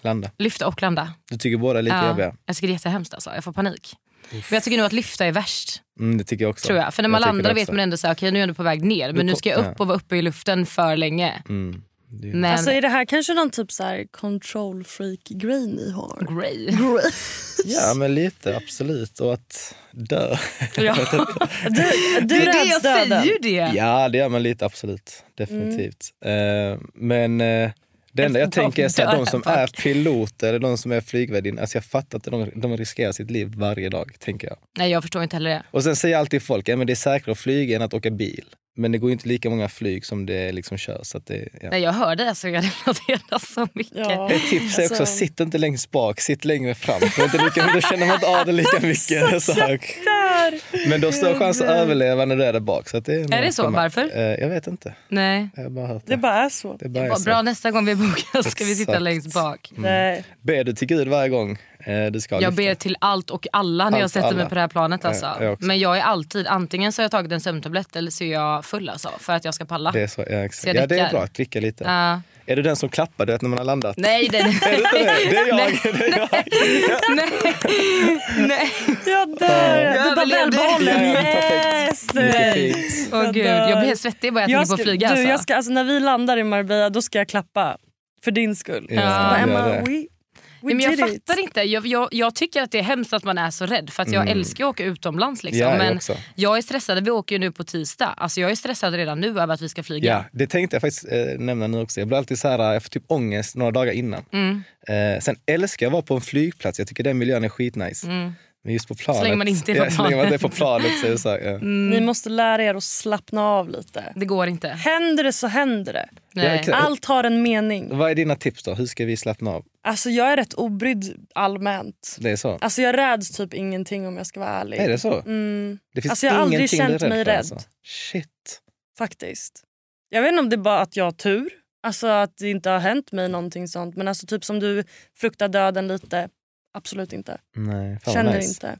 landa? Lyfta och landa. Du tycker båda är lika Ja, jobbiga? jag tycker det är jättehemskt alltså. Jag får panik. Men jag tycker nog att lyfta är värst. Mm, det tycker jag också. Tror jag. För när man tycker landar vet man ändå så här, okej nu är jag på väg ner. Men nu ska jag upp och vara uppe i luften för länge. Mm. Det är- Men Alltså är det här kanske någon typ så här control freak grej ni har? Grey. Ja, men lite absolut. Och att dö. Ja. Du, Det du är det jag döden. säger ju det. Ja, det gör man lite absolut. Definitivt. Eh, men eh, det enda jag tänker är så att de som är piloter eller de som är flygvärdinnor, alltså jag fattar att de, de riskerar sitt liv varje dag. tänker jag. Nej jag förstår inte heller det. Och sen säger alltid folk att ja, det är säkrare att flyga än att åka bil. Men det går ju inte lika många flyg som det liksom kör. Så att det, ja. Nej jag hör dig alltså, jag relaterar så mycket. Ja. Ett tips är också, Alltså- sitt inte längst bak, sitt längre fram. För inte lika, då känner man inte av det lika mycket. Så här. Där. Men du har större chans att överleva när du är där bak. Så att det är, Är det så? Varför? Eh, jag vet inte. Nej. Jag har bara hört det. Det bara är så. Det bara är så. bra nästa gång vi bokar ska vi sitta längst bak. Nej. Ber du till Gud varje gång eh, du ska Jag lyfta? ber till allt och alla när jag Allt sätter och mig alla. på det här planet. Alltså. Ja, jag. Men jag är alltid, antingen så har jag tagit en sömntablett eller så är jag full alltså, för att jag ska palla. Det är, så, ja, exakt. Så jag ja, det är bra att dricka lite. Ja. Är du den som klappar du vet, när man har landat? nej, det, Är du inte det? Det är jag. Nej. Det är jag. nej, nej. Jag dör. Jag Du bara välbehållen. Ja, ja, Yes! Fint. Åh Jag gud, jag blir helt svettig bara jag, Jag tänker på att flyga. du, alltså. jag ska, alltså, när vi landar i Marbella då ska jag klappa. För din skull. Ja, Bara, Emma, det. We, men jag did it. fattar inte. Jag, jag, jag tycker att det är hemskt att man är så rädd. För att Jag älskar att åka utomlands. Liksom. Ja, jag men också. jag är stressad. Vi åker ju nu på tisdag. Alltså, jag är stressad redan nu över att vi ska flyga. Ja, det tänkte jag faktiskt eh, nämna nu också. Jag blir alltid så här, jag får typ ångest några dagar innan. Mm. Eh, sen älskar jag att vara på en flygplats. Jag tycker den miljön är skitnice. Men just på planet. Så länge man inte är på ja, Så länge man inte är på planet. planet så är det så här, ja. Ni måste lära er att slappna av lite. Det går inte. Händer det så händer det. Nej. Allt har en mening. Vad är dina tips då? Hur ska vi slappna av? Alltså jag är rätt obrydd allmänt. Det är så? Alltså jag räds typ ingenting om jag ska vara ärlig. Är det så? Mm, Det finns Alltså, jag har aldrig känt mig för, rädd. Alltså. Shit. faktiskt. Jag vet inte om det är bara att jag har tur. Alltså att det inte har hänt mig någonting sånt. Men alltså typ som du fruktar döden lite. Absolut inte. Nej, Känner nice. inte.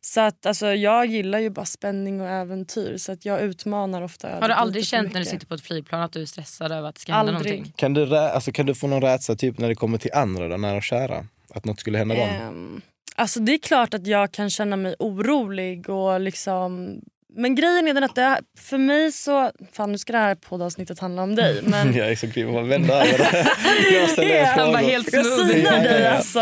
Så att alltså, jag gillar ju bara spänning och äventyr. Så att jag utmanar ofta. Har du aldrig känt när du sitter på ett flygplan att du är stressad över att det ska hända Aldrig. någonting? Kan du, alltså, kan du få någon rädsla typ när det kommer till andra, då, nära och kära? Att något skulle hända dem? Ehm, alltså det är klart att jag kan känna mig orolig och liksom men grejen är den att det, för mig så... Fan nu ska det här poddavsnittet handla om dig. Men Jag är så grym att vända över det. Jag ställer Ja, frågor. han var helt jag smooth. synar dig alltså.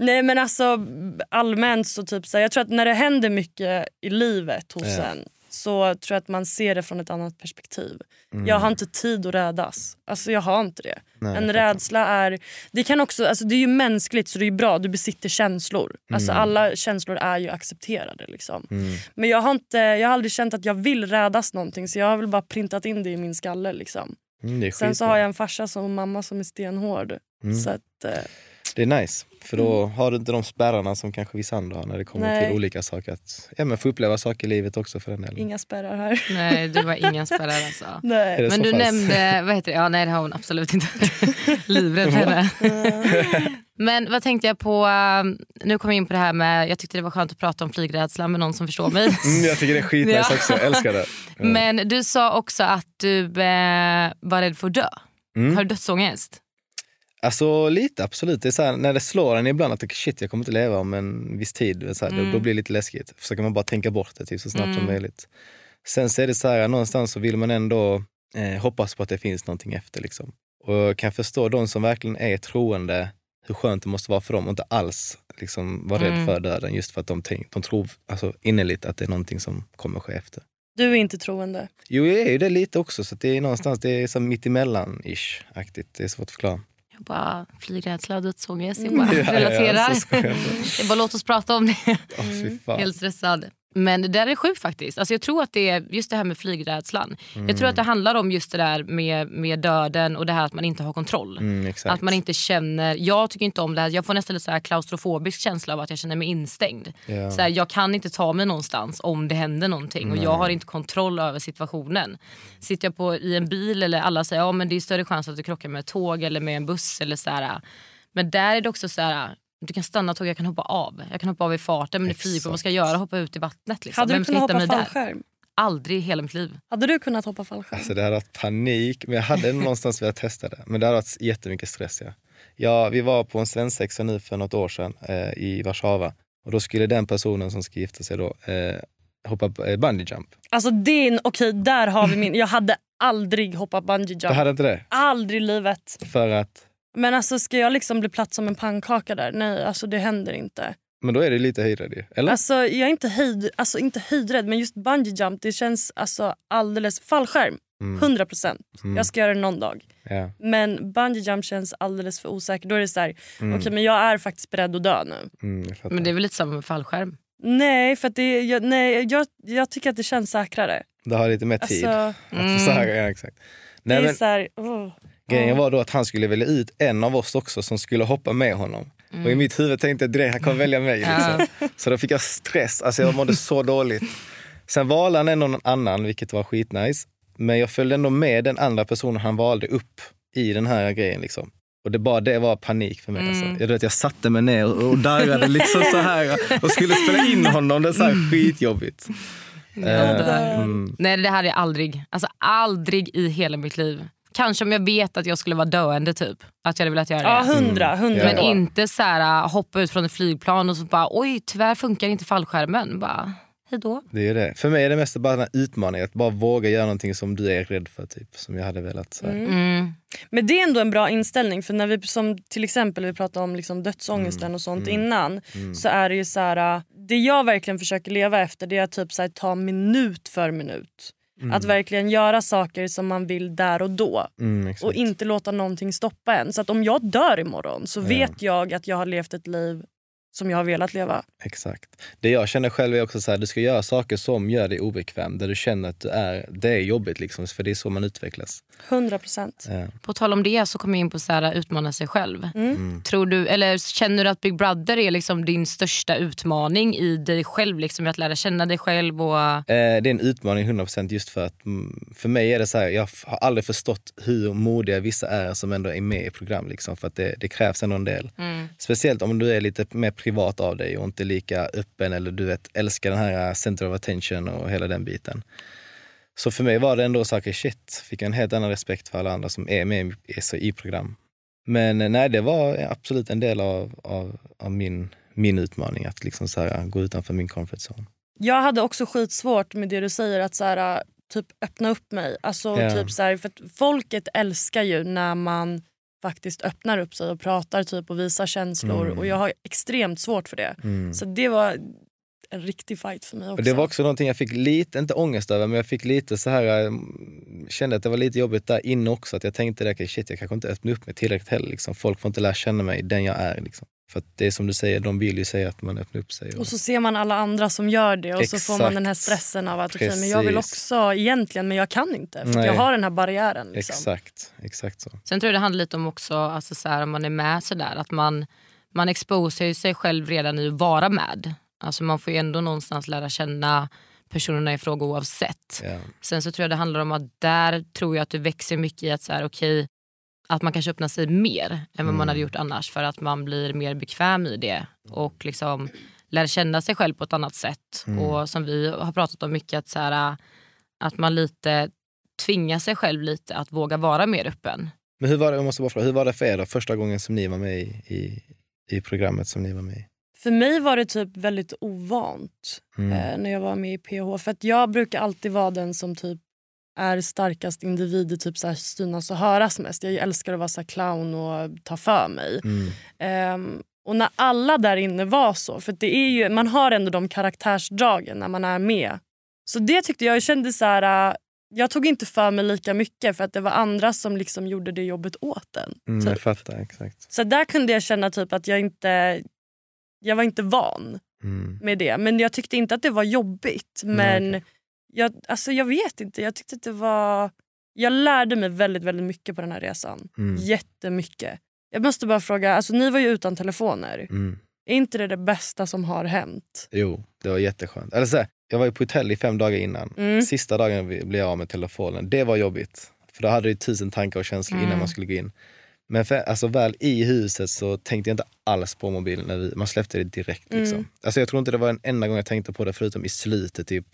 Nej men alltså allmänt så typ så här, jag tror att när det händer mycket i livet hos Ja. en så tror jag att man ser det från ett annat perspektiv. Mm. Jag har inte tid att rädas. Alltså jag har inte det. Nej, en rädsla är... Det, kan också, alltså det är ju mänskligt så det är bra, du besitter känslor. Alltså alla känslor är ju accepterade. Liksom. Mm. Men jag har, inte, jag har aldrig känt att jag vill rädas någonting så jag har väl bara printat in det i min skalle. Liksom. Mm, Sen så har jag en farsa som, och mamma som är stenhård. Mm. Så att, eh, Det är nice, för då har du inte de spärrarna som kanske vissa andra har när det kommer Nej. till olika saker. Att, ja, men få uppleva saker i livet också för den delen. inga spärrar här. Nej, du var ingen spärrare alltså. Nej. Men du pass? nämnde, vad heter det? Ja, nej det har hon absolut inte. Livrädd henne. Men vad tänkte jag på, nu kommer jag in på det här med, jag tyckte det var skönt att prata om flygrädsla med någon som förstår mig. Mm, jag tycker det är skitnice Ja. också, jag älskar det. Ja. Men du sa också att du eh, var rädd för att dö. Mm. Har du dödsångest? Alltså lite absolut. Det är så här, när det slår en ibland att shit jag kommer inte leva om en viss tid. Så här, Mm. då, då blir det lite läskigt. Försöker man bara tänka bort det typ, så snabbt som Mm. möjligt. Sen så är det så här, någonstans så vill man ändå eh, hoppas på att det finns någonting efter. Liksom. Och jag kan förstå de som verkligen är troende, hur skönt det måste vara för dem och inte alls liksom, vara rädd Mm. för döden. Just för att de, tänk, de tror alltså, innerligt att det är någonting som kommer ske efter. Du är inte troende. Jo, jag är ju det lite också. Så det är någonstans, det är så mittemellan-ish. Det är svårt att förklara. Bara flygrädsla och dödsångest. Jag Mm. bara Ja, ja, ja, relaterar. jag- bara låt oss prata om det. Fy fan. Helt stressad. Men det där är sjukt faktiskt. Alltså jag tror att det är just det här med flygrädslan. Jag tror Mm. att det handlar om just det där med, med döden och det här att man inte har kontroll. Mm. Att man inte känner, jag tycker inte om det här. Jag får nästan lite så här klaustrofobisk känsla av att jag känner mig instängd. Ja. Så här, jag kan inte ta mig någonstans om det händer någonting och jag har inte kontroll över situationen. Sitter jag på, i en bil eller alla säger ja, det är större chans att du krockar med ett tåg eller med en buss. Eller så här. Men där är det också så här, du kan stanna tåg, jag kan hoppa av. Jag kan hoppa av i farten men det är flygplan, Exakt. vad ska jag göra? Hoppa ut i vattnet? Liksom. Hade Vem du ska kunnat hoppa mig där? fallskärm? Aldrig i hela mitt liv. Hade du kunnat hoppa fallskärm? Alltså det hade varit panik, men jag hade någonstans velat testa det. Men det hade varit jättemycket stress. Ja. Ja, vi var på en svensexa nu för något år sedan eh, i Warszawa. Och då skulle den personen som ska gifta sig då eh, hoppa eh, bungee jump. Alltså det är en, okej där har vi min. Jag hade aldrig hoppat bungee Du jump. hade inte det? Aldrig i livet. För att, Men alltså ska jag liksom bli platt som en pannkaka där? Nej, alltså det händer inte. men då är det lite höjdrädd ju. Eller? Alltså jag är inte, höjd, alltså, inte höjdrädd men just bungee jump det känns alltså alldeles... Fallskärm, Mm, 100 procent. mm, Jag ska göra det någon dag. ja, Men bungee jump känns alldeles för osäkert. Då är det så här, mm, okej men jag är faktiskt beredd att dö nu. mm. Men det är väl lite samma med fallskärm. Nej, för att det, jag, nej jag, jag tycker att det känns säkrare. Det har lite mer tid. Alltså, Att så här, ja, exakt. det Nej, är men, så här, oh. Grejen var då att han skulle välja ut en av oss också som skulle hoppa med honom. Och i mitt huvud tänkte jag direkt han kommer välja mig. Liksom. Så då fick jag stress, alltså jag mådde så dåligt. Sen valde han ändå någon annan, vilket var skitnice. Men jag följde ändå med den andra personen han valde upp i den här grejen. Liksom. Och det, bara det var panik för mig. Alltså. Jag, vet, jag satte mig ner och, och darrade liksom så här och skulle spela in honom. Det är så här skitjobbigt. Eh, mm. Nej det här är aldrig, alltså aldrig i hela mitt liv. Kanske om jag vet att jag skulle vara döende typ. Att jag hade velat göra det. Ja, hundra. hundra Men inte så här, äh, hoppa ut från ett flygplan och så bara oj tyvärr funkar inte fallskärmen. Bara, hejdå. Det är det. För mig är det mest bara den här utmaningen, att bara våga göra någonting som du är rädd för. Typ, som jag hade velat. Så här. Mm. Men det är ändå en bra inställning. För när vi som till exempel vi pratade om liksom dödsångesten och sånt innan. Så är det ju så här, äh, det jag verkligen försöker leva efter det är att typ så här, ta minut för minut. Att verkligen göra saker som man vill där och då. Mm. Och inte låta någonting stoppa en. Så att om jag dör imorgon så vet jag att jag har levt ett liv som jag har velat leva. Exakt. Det jag känner själv är också så här, du ska göra saker som gör dig obekväm. Där du känner att du är, det är jobbigt liksom, för det är så man utvecklas. 100 procent. Ja. På tal om det så kommer jag in på så här, utmana sig själv. Mm. Tror du, eller känner du att Big Brother är liksom din största utmaning i dig själv? Liksom, att lära känna dig själv? Och, Eh, det är en utmaning 100% just för att mm, för mig är det så här, jag har aldrig förstått hur modiga vissa är som ändå är med i program. Liksom, för att det, det krävs ändå en del. Speciellt om du är lite mer privat av dig och inte lika öppen eller du vet, älskar den här center of attention och hela den biten. Så för mig var det ändå saker, shit, fick jag en helt annan respekt för alla andra som är med i, så i program. Men eh, nej, det var absolut en del av, av, av min, min utmaning att liksom så här, gå utanför min comfort zone. Jag hade också skitsvårt med det du säger att så här, typ öppna upp mig. Alltså, Ja. typ så här, för att folket älskar ju när man faktiskt öppnar upp sig och pratar typ och visar känslor. Mm. Och jag har extremt svårt för det. Mm. Så det var en riktig fight för mig också. Och det var också någonting jag fick lite, inte ångest över, men jag fick lite så här, mm, kände att det var lite jobbigt där inne också. Att jag tänkte, okay, shit jag kanske inte öppnar upp mig tillräckligt heller. Liksom. Folk får inte lära känna mig den jag är. Liksom. För att det är som du säger, de vill ju säga att man öppnar upp sig. Och, Och så ser man alla andra som gör det och så får man Exakt. den här stressen av att okej, men jag vill också egentligen men jag kan inte. För jag har den här barriären. Liksom. Exakt, exakt så. Sen tror jag det handlar lite om också, alltså så här, om man är med sådär, att man, man exposar sig själv redan i att vara med. Alltså man får ju ändå någonstans lära känna personerna i fråga oavsett. Ja. Sen så tror jag det handlar om att där tror jag att du växer mycket i att så här, okej, att man kanske öppnar sig mer än vad man hade gjort annars för att man blir mer bekväm i det och liksom lär känna sig själv på ett annat sätt. Och som vi har pratat om mycket, att, så här, att man lite tvingar sig själv lite att våga vara mer öppen. Men hur var det, jag måste bara fråga, hur var det för er då, första gången som ni var med i, i, i programmet som ni var med i? För mig var det typ väldigt ovant Mm. eh, när jag var med i PH. För att jag brukar alltid vara den som typ är starkast individ i typ så här synas och höras mest. Jag älskar att vara så clown och ta för mig. Mm. Ehm, och när alla där inne var så, för det är ju, man har ändå de karaktärsdragen när man är med. Så det tyckte jag, jag kände så här, äh, jag tog inte för mig lika mycket för att det var andra som liksom gjorde det jobbet åt en. Mm, typ. jag fattar, exakt. Så där kunde jag känna typ att jag inte, jag var inte van Mm. med det. Men jag tyckte inte att det var jobbigt. Men jag, alltså jag vet inte, jag tyckte att det var... Jag lärde mig väldigt, väldigt mycket på den här resan. Mm. Jättemycket. Jag måste bara fråga, alltså ni var ju utan telefoner. Mm. Är inte det det bästa som har hänt? Jo, det var jätteskönt. Eller så här, jag var ju på hotell i fem dagar innan. Mm. Sista dagen blev jag av med telefonen. Det var jobbigt. För då hade du tusen tankar och känslor innan Mm. man skulle gå in. Men för, alltså, väl i huset så tänkte jag inte alls på mobilen. När vi, man släppte det direkt. Liksom. Mm. Alltså, jag tror inte det var en enda gång jag tänkte på det förutom i slutet. Typ,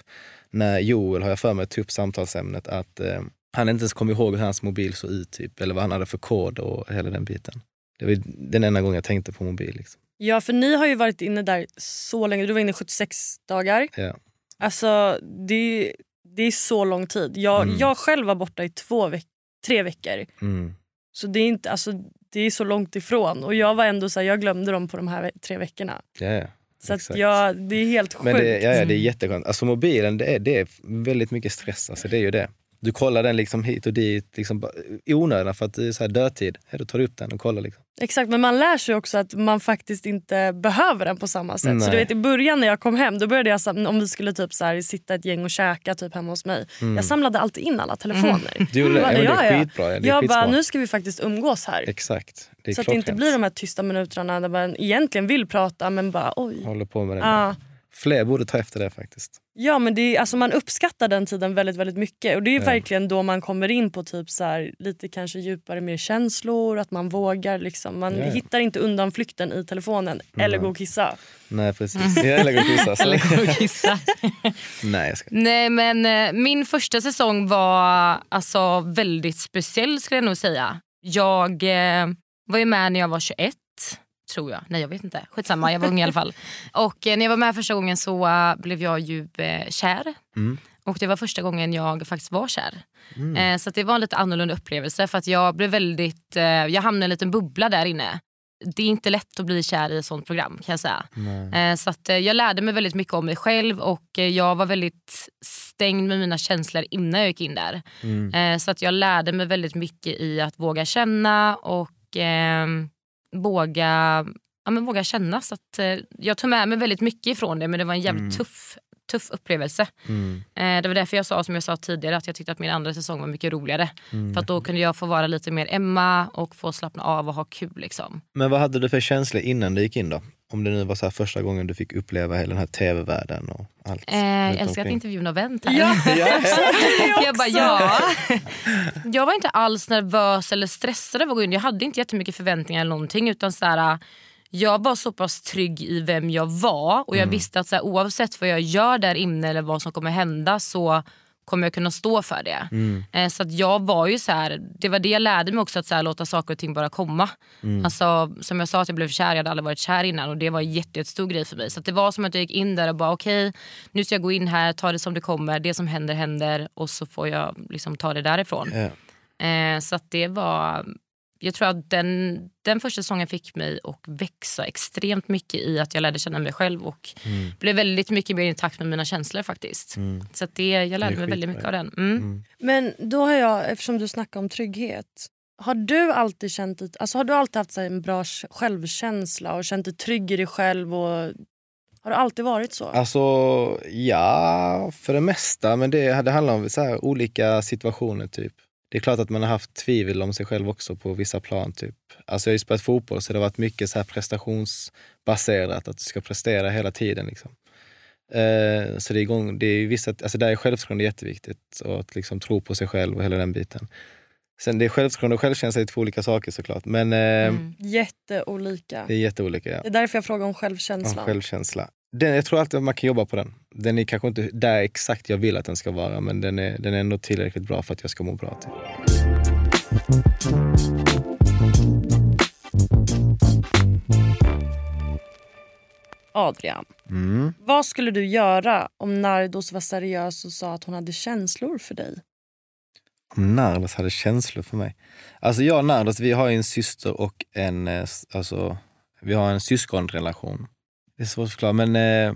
när Joel, har jag för mig, tog upp samtalsämnet att eh, han inte ens kom ihåg hur hans mobil såg ut. Typ, eller vad han hade för kod och hela den biten. Det var den enda gången jag tänkte på mobil. Liksom. Ja, för ni har ju varit inne där så länge. Du var inne i 76 dagar. Ja. Alltså, det, det är så lång tid. Jag, Mm. jag själv var borta i två veck tre veckor. Mm. Så det är, inte, alltså, det är så långt ifrån. Och jag var ändå så här, jag glömde dem på de här tre veckorna. Ja, ja. Så att jag, det är helt sjukt. Men det, ja, ja, det är jätteskönt. Alltså mobilen, det är, det är väldigt mycket stress. Alltså, det är ju det. Du kollar den liksom hit och dit liksom, bara i onödan för att det är så här dödtid. Då tar du upp den och kollar. Liksom. Exakt, men man lär sig också att man faktiskt inte behöver den på samma sätt. Så du vet, I början när jag kom hem då började jag, om vi skulle typ så här, sitta ett gäng och käka typ hemma hos mig. Jag samlade alltid in alla telefoner. Du gjorde det? Ja, det bara, är skitbra. Ja, det är Jag bara, skitsmart. nu ska vi faktiskt umgås här. Exakt. Så att det inte blir de här tysta minuterna där man egentligen vill prata men bara oj. Håller på med det. Ja. Fler borde ta efter det faktiskt. Ja men det är, alltså man uppskattar den tiden väldigt väldigt mycket och det är verkligen då man kommer in på typ så här, lite kanske djupare mer känslor, att man vågar liksom. Man Ja, ja. hittar inte undanflykten i telefonen eller gå och kissa. Nej precis. Jag lägger och kissa. Eller gå och kissa. Nej jag ska. Nej men eh, min första säsong var alltså väldigt speciell skulle jag nog säga. Jag eh, var ju med när jag var 21 tror jag. Nej jag vet inte. Skitsamma, jag var ung i alla fall. Och eh, när jag var med första gången så eh, blev jag ju eh, kär. Mm. Och det var första gången jag faktiskt var kär. Eh, så att det var en lite annorlunda upplevelse för att jag blev väldigt, eh, jag hamnade i en liten bubbla där inne. Det är inte lätt att bli kär i ett sånt program kan jag säga. Nej. Eh, Så att eh, jag lärde mig väldigt mycket om mig själv och eh, jag var väldigt stängd med mina känslor innan jag gick in där. Mm. Eh, Så att jag lärde mig väldigt mycket i att våga känna och eh, våga, ja, men våga känna. Så att, eh, jag tog med mig väldigt mycket ifrån det men det var en jävligt tuff, tuff upplevelse. Mm. Eh, Det var därför jag sa som jag sa tidigare att jag tyckte att min andra säsong var mycket roligare. Mm. För då kunde jag få vara lite mer Emma och få slappna av och ha kul. Liksom. Men vad hade du för känslor innan du gick in då? Om det nu var så här första gången du fick uppleva hela den här tv-världen och allt. Eh, jag älskar att intervjun har vänt här. Ja, jag bara ja. Jag var inte alls nervös eller stressad över att gå in. Jag hade inte jättemycket förväntningar eller någonting. Utan så här, jag var så pass trygg i vem jag var och jag visste att så här, oavsett vad jag gör där inne eller vad som kommer hända så kommer jag kunna stå för det. Eh, så att jag var ju så här, det var det jag lärde mig också att så här, låta saker och ting bara komma. Alltså, som jag sa att jag blev kär, jag hade aldrig varit kär innan och det var en jätte, jättestor grej för mig. Så det var som att jag gick in där och bara okej, nu ska jag gå in här, ta det som det kommer, det som händer händer och så får jag liksom ta det därifrån. Ja. Eh, så att det var, jag tror att den, den första säsongen fick mig att växa extremt mycket i att jag lärde känna mig själv och blev väldigt mycket mer i takt med mina känslor faktiskt. Så att det, jag lärde Det mig väldigt mycket av den. Mm. Men då har jag, eftersom du snackar om trygghet. Har du alltid känt alltså har du alltid haft så en bra självkänsla och känt dig trygg i dig själv? Och, har det alltid varit så? Alltså, ja, för det mesta. Men det, det handlar om så här, olika situationer. typ. Det är klart att man har haft tvivel om sig själv också på vissa plan. typ. Alltså, jag har ju spelat fotboll så det har varit mycket så här prestationsbaserat. Att du ska prestera hela tiden. Liksom. Eh, så det är, igång, det är vissa, alltså där är självförtroende jätteviktigt. Och att liksom tro på sig själv och hela den biten. Sen det är självförtroende och självkänsla är två olika saker såklart. Men eh, Mm. Jätteolika. det är jätteolika. Ja. Det är därför jag frågar om självkänslan. självkänsla. Den, jag tror alltid att man kan jobba på den. Den är kanske inte där exakt jag vill att den ska vara men den är, den är ändå tillräckligt bra för att jag ska må bra. Typ. Adrian, Mm. vad skulle du göra om Nardos var seriös och sa att hon hade känslor för dig? Om Nardos hade känslor för mig. Alltså jag och Nardos, vi har ju en syster och en, eh, alltså, vi har en syskonrelation. Det är svårt att förklara, men eh,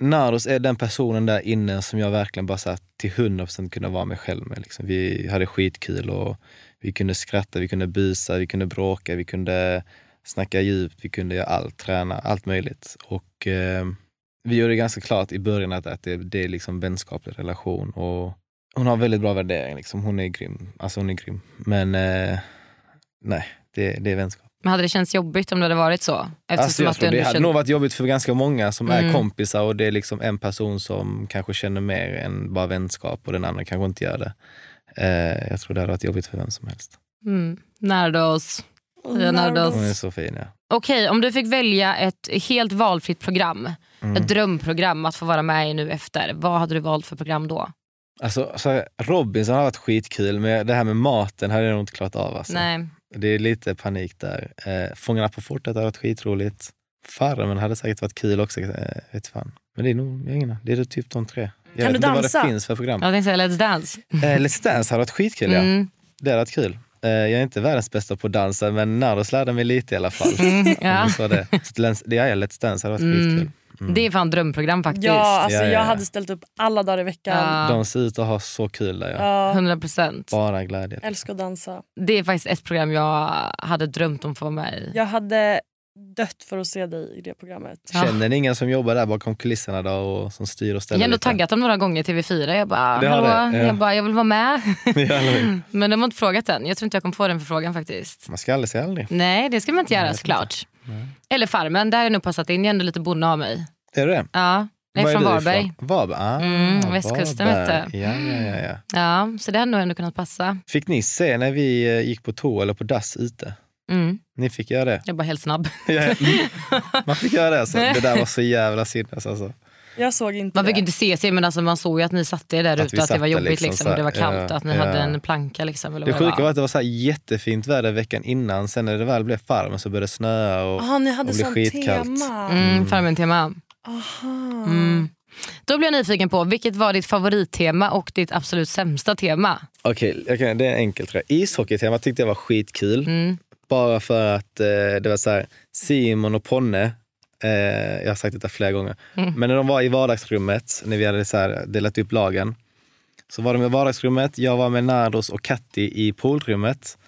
Naros är den personen där inne som jag verkligen bara så här, till 100% kunde vara mig själv med. Liksom. Vi hade skitkul och vi kunde skratta, vi kunde busa, vi kunde bråka, vi kunde snacka djupt, vi kunde göra allt, träna, allt möjligt. Och eh, vi gjorde det ganska klart i början att, att det, det är liksom vänskaplig relation. Och hon har väldigt bra värdering, liksom. hon är grym. Alltså hon är grym. Men eh, nej, det, det är vänskap. Men hade det känts jobbigt om det hade varit så? Eftersom Alltså jag att du tror det hade nog varit jobbigt för ganska många som är Mm. kompisar och det är liksom en person som kanske känner mer än bara vänskap och den andra kanske inte gör det. Eh, jag tror det hade varit jobbigt för vem som helst. Mm. Nardos. Ja, Nardos. Hon är så fin ja. Okej, om du fick välja ett helt valfritt program, Mm. ett drömprogram att få vara med i nu efter, vad hade du valt för program då? Alltså, så Robinson har varit skitkul men det här med maten hade jag nog inte klarat av. Alltså. Nej. Det är lite panik där. Eh, Fångarna på fortet hade varit skitroligt. Farmen hade säkert varit kul också. Eh, vet fan. Men det är nog ingen, Det är typ de tre. Jag Kan vet du inte vad dansa? det finns för program. Jag tänkte säga Let's Dance. Eh, Let's Dance hade varit skitkul ja. Mm. Det hade varit kul. Eh, jag är inte världens bästa på att dansa men Nardos lärde mig lite i alla fall. Mm, ja. Så det. Så är Let's Dance hade varit Mm. skitkul. Det är fan drömprogram faktiskt. Ja, alltså, Ja, ja, jag ja. hade ställt upp alla dagar i veckan. Ja. De ser ut att ha så kul där ja. Ja, 100 procent. Bara glädje. älskar att dansa. Det är faktiskt ett program jag hade drömt om att få vara med i. Jag hade dött för att se dig i det programmet. Ja. Känner ni ingen som jobbar där bakom kulisserna då och som styr och Jag ställer har ändå lite? taggat dem några gånger till TV4. Jag bara, hallå? det, ja. Jag bara, jag vill vara med. Men de har inte frågat än. Jag tror inte jag kommer få den förfrågan faktiskt. Man ska aldrig säga aldrig. Nej, det ska man inte göra vet Eller Farmen, där har jag nog passat in. Jag är ändå lite bonde av mig. Är det det? Ja, jag är från du Varberg. ifrån? Varberg? Ah, Mm, västkusten, vet du. Ja, ja, ja, ja. Ja, så det hade nog ändå kunnat passa. Fick ni se när vi eh, gick på toa eller på dass ute? Mm. Ni fick göra det? Jag är bara helt snabb. Mm. Man fick göra det alltså. Det där var så jävla sinnes alltså. Jag såg inte Man fick det. inte se sig men alltså man såg ju att ni satt er där Att ute och att det var jobbigt liksom, liksom, och det var kallt ja, att ni ja. hade en planka. Liksom, eller Det sjuka var. var att det var så jättefint väder veckan innan. Sen när det väl blev farmen så började det snöa. Och, Aha, ni hade och blev skitkallt. tema. Mm, Farmen-tema. Aha. Mm. Då blir jag nyfiken på, vilket var ditt favorittema och ditt absolut sämsta tema? Okej, jag kan- det är enkelt tror jag. Ishockeytema tyckte jag var skitkul. Mm. Bara för att eh, det var så här, Simon och Ponne, eh, jag har sagt detta flera gånger, Mm. men när de var i vardagsrummet, när vi hade så här, delat upp lagen, så var de i vardagsrummet, jag var med Nardos och Katti i poolrummet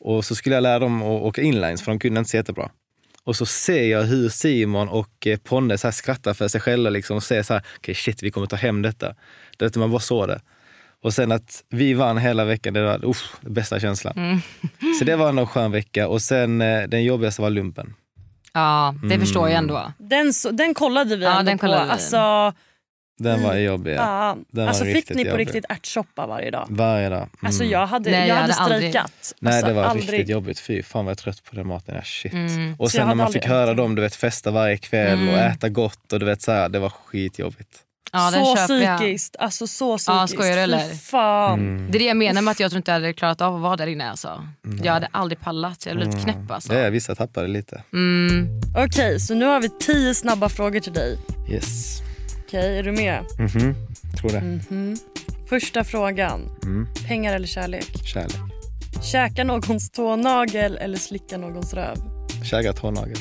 och så skulle jag lära dem att åka inlines för de kunde inte så jättebra. Och så ser jag hur Simon och eh, Ponne så här skrattar för sig själva liksom, och säger så här, okej shit vi kommer ta hem detta. Det vet man bara såg det. Och sen att vi vann hela veckan, det var den bästa känslan. Mm. Så det var en skön vecka. Och sen eh, den jobbigaste var lumpen. Ja, det Mm. förstår jag ändå. Den, så, den kollade vi Ja, ändå den på. kollade vi. Alltså, Den var jobbig. Ja. den var alltså fick riktigt ni på jobbig. riktigt ärtsoppa varje dag? Varje dag. Mm. Alltså jag hade, Nej, jag jag hade strejkat. Nej alltså, det var aldrig. riktigt jobbigt. Fy fan vad jag trött på den maten. Ja, shit. Mm. Och sen när man aldrig fick höra dem du vet, festa varje kväll Mm. och äta gott. och du vet så här, Det var skitjobbigt. Ja, så köper jag. psykiskt. Alltså så psykiskt. Ja, skojar du, eller? Fan. Mm. Det är det jag menar med att jag tror inte jag hade klarat av att vara där inne. Alltså. Jag hade aldrig pallat, jag hade blivit knäpp. Alltså. Ja, vissa tappade lite. Mm. Okej, så nu har vi tio snabba frågor till dig. Yes. Okej, är du med? Mhm. Tror det. Mhm. Första frågan. Mm. Pengar eller kärlek? Kärlek. Käka någons tånagel eller slicka någons röv? Käka tånagel.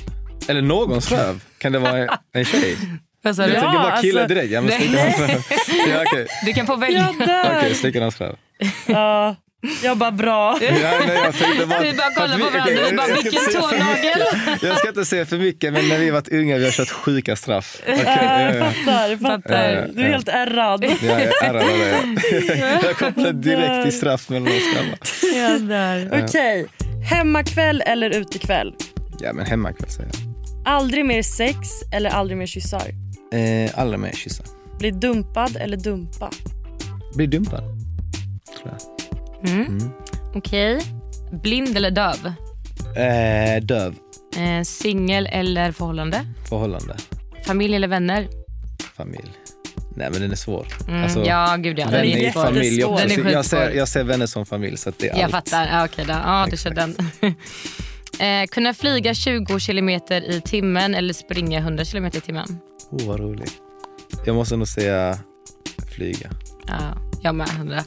Eller någons röv. Kan det vara en tjej? Sa Jag du? Ja, tänker bara killar alltså- direkt. Ja, men. Ja, okej. Du kan få välja. Okej, slicka någons röv. Ja, jag bara bra. Ja, nej, jag tänkte bara, Vi bara kollar på varandra, vi bara, vilken inte säga för tånagel? mycket. Jag ska inte säga för mycket, men när vi varit unga vi har kört sjuka straff. Okej, Ja, jag ja, ja. fattar. Fattar. Ja, ja, Du är helt ärrad. Ja, jag är ärrad av det. Jag kopplar direkt till straff mellan oss grabbar. Okej, hemmakväll eller utekväll? Ja, men hemmakväll säger jag. Aldrig mer sex eller aldrig mer kyssar? Eh, aldrig mer kyssa. Bli dumpad eller dumpa? Bli dumpad. Tror jag. Mm. Okej. Blind eller döv? Eh, döv. Eh, Singel eller förhållande? Förhållande. Familj eller vänner? Familj. Nej men den är svår. Mm, Alltså, ja, gud ja. Den är i familj också. Den är jag, ser, jag ser vänner som familj så att det är Jag allt. fattar. Ja, okej då. Ja, du kör den. eh, kunna flyga 20 kilometer i timmen eller springa 100 kilometer i timmen? Oh, vad roligt. Jag måste nog säga flyga. Ja, jag med. 100.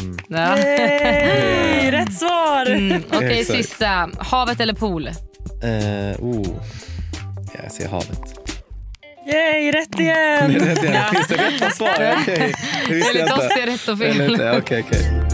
Mm. Ja. Hey, rätt svar! Mm, Okej, Exakt. sista. Havet eller pool? Eh, oh. Ja, jag säger havet. Yay, rätt Det igen! är rätt igen. Finns det rätta svar? Visste Enligt oss är det rätt och fel. Okej, okej.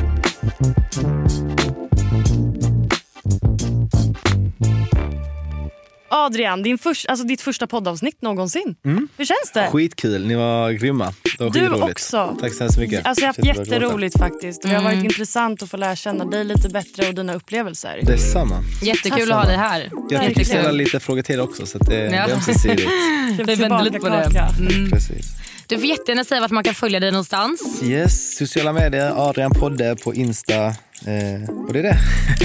Adrian, din först, alltså ditt första poddavsnitt någonsin. Hur känns det? Skitkul, ni var grymma. Det var Du skitroligt. också. Tack så hemskt mycket. Alltså jag har haft jätteroligt faktiskt. Det har varit intressant att få lära känna dig lite bättre och dina upplevelser. Detsamma. Jättekul att ha dig här. Jag fick ställa lite frågor till också så att det, det Ja. är ömsesidigt. Vi vänder lite på det. Tillbakakaka. Precis. Du får jättegärna säga vart man kan följa dig någonstans. Yes, sociala medier, Adrian Podde på Insta. Eh, och det är det.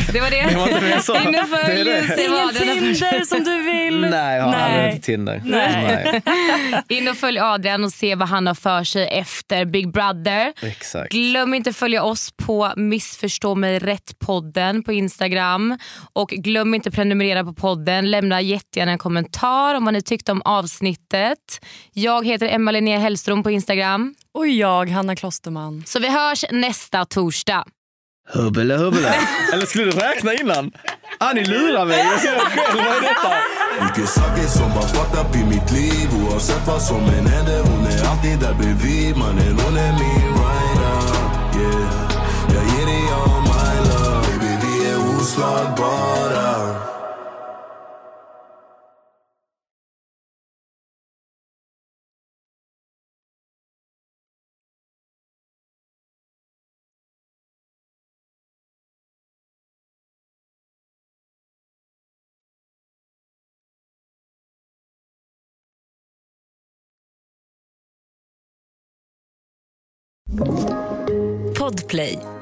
Det var det. Det var inte det jag sa. In och Det är följ. det. Säg vad Ingen Tinder som du vill. Nej, jag har Nej. aldrig inte Tinder. Nej. Nej. In och följ Adrian och se vad han har för sig efter Big Brother. Exakt. Glöm inte följa oss på Missförstå mig rätt-podden på Instagram. Och glöm inte prenumerera på podden. Lämna jättegärna en kommentar om vad ni tyckte om avsnittet. Jag heter Emma Linnea Hellström på Instagram. Och jag, Hanna Klosterman. Så vi hörs nästa torsdag. Hubbele hubbele. Eller skulle du räkna innan? Ah, ni lurar mig. Jag ser själv. Vad är detta? Mycket saker som var fucked up i mitt liv Oavsett vad som än händer Hon är alltid där bredvid Mannen hon är min rider yeah. Jag ger dig all my love Baby vi är oslagbara Podplay.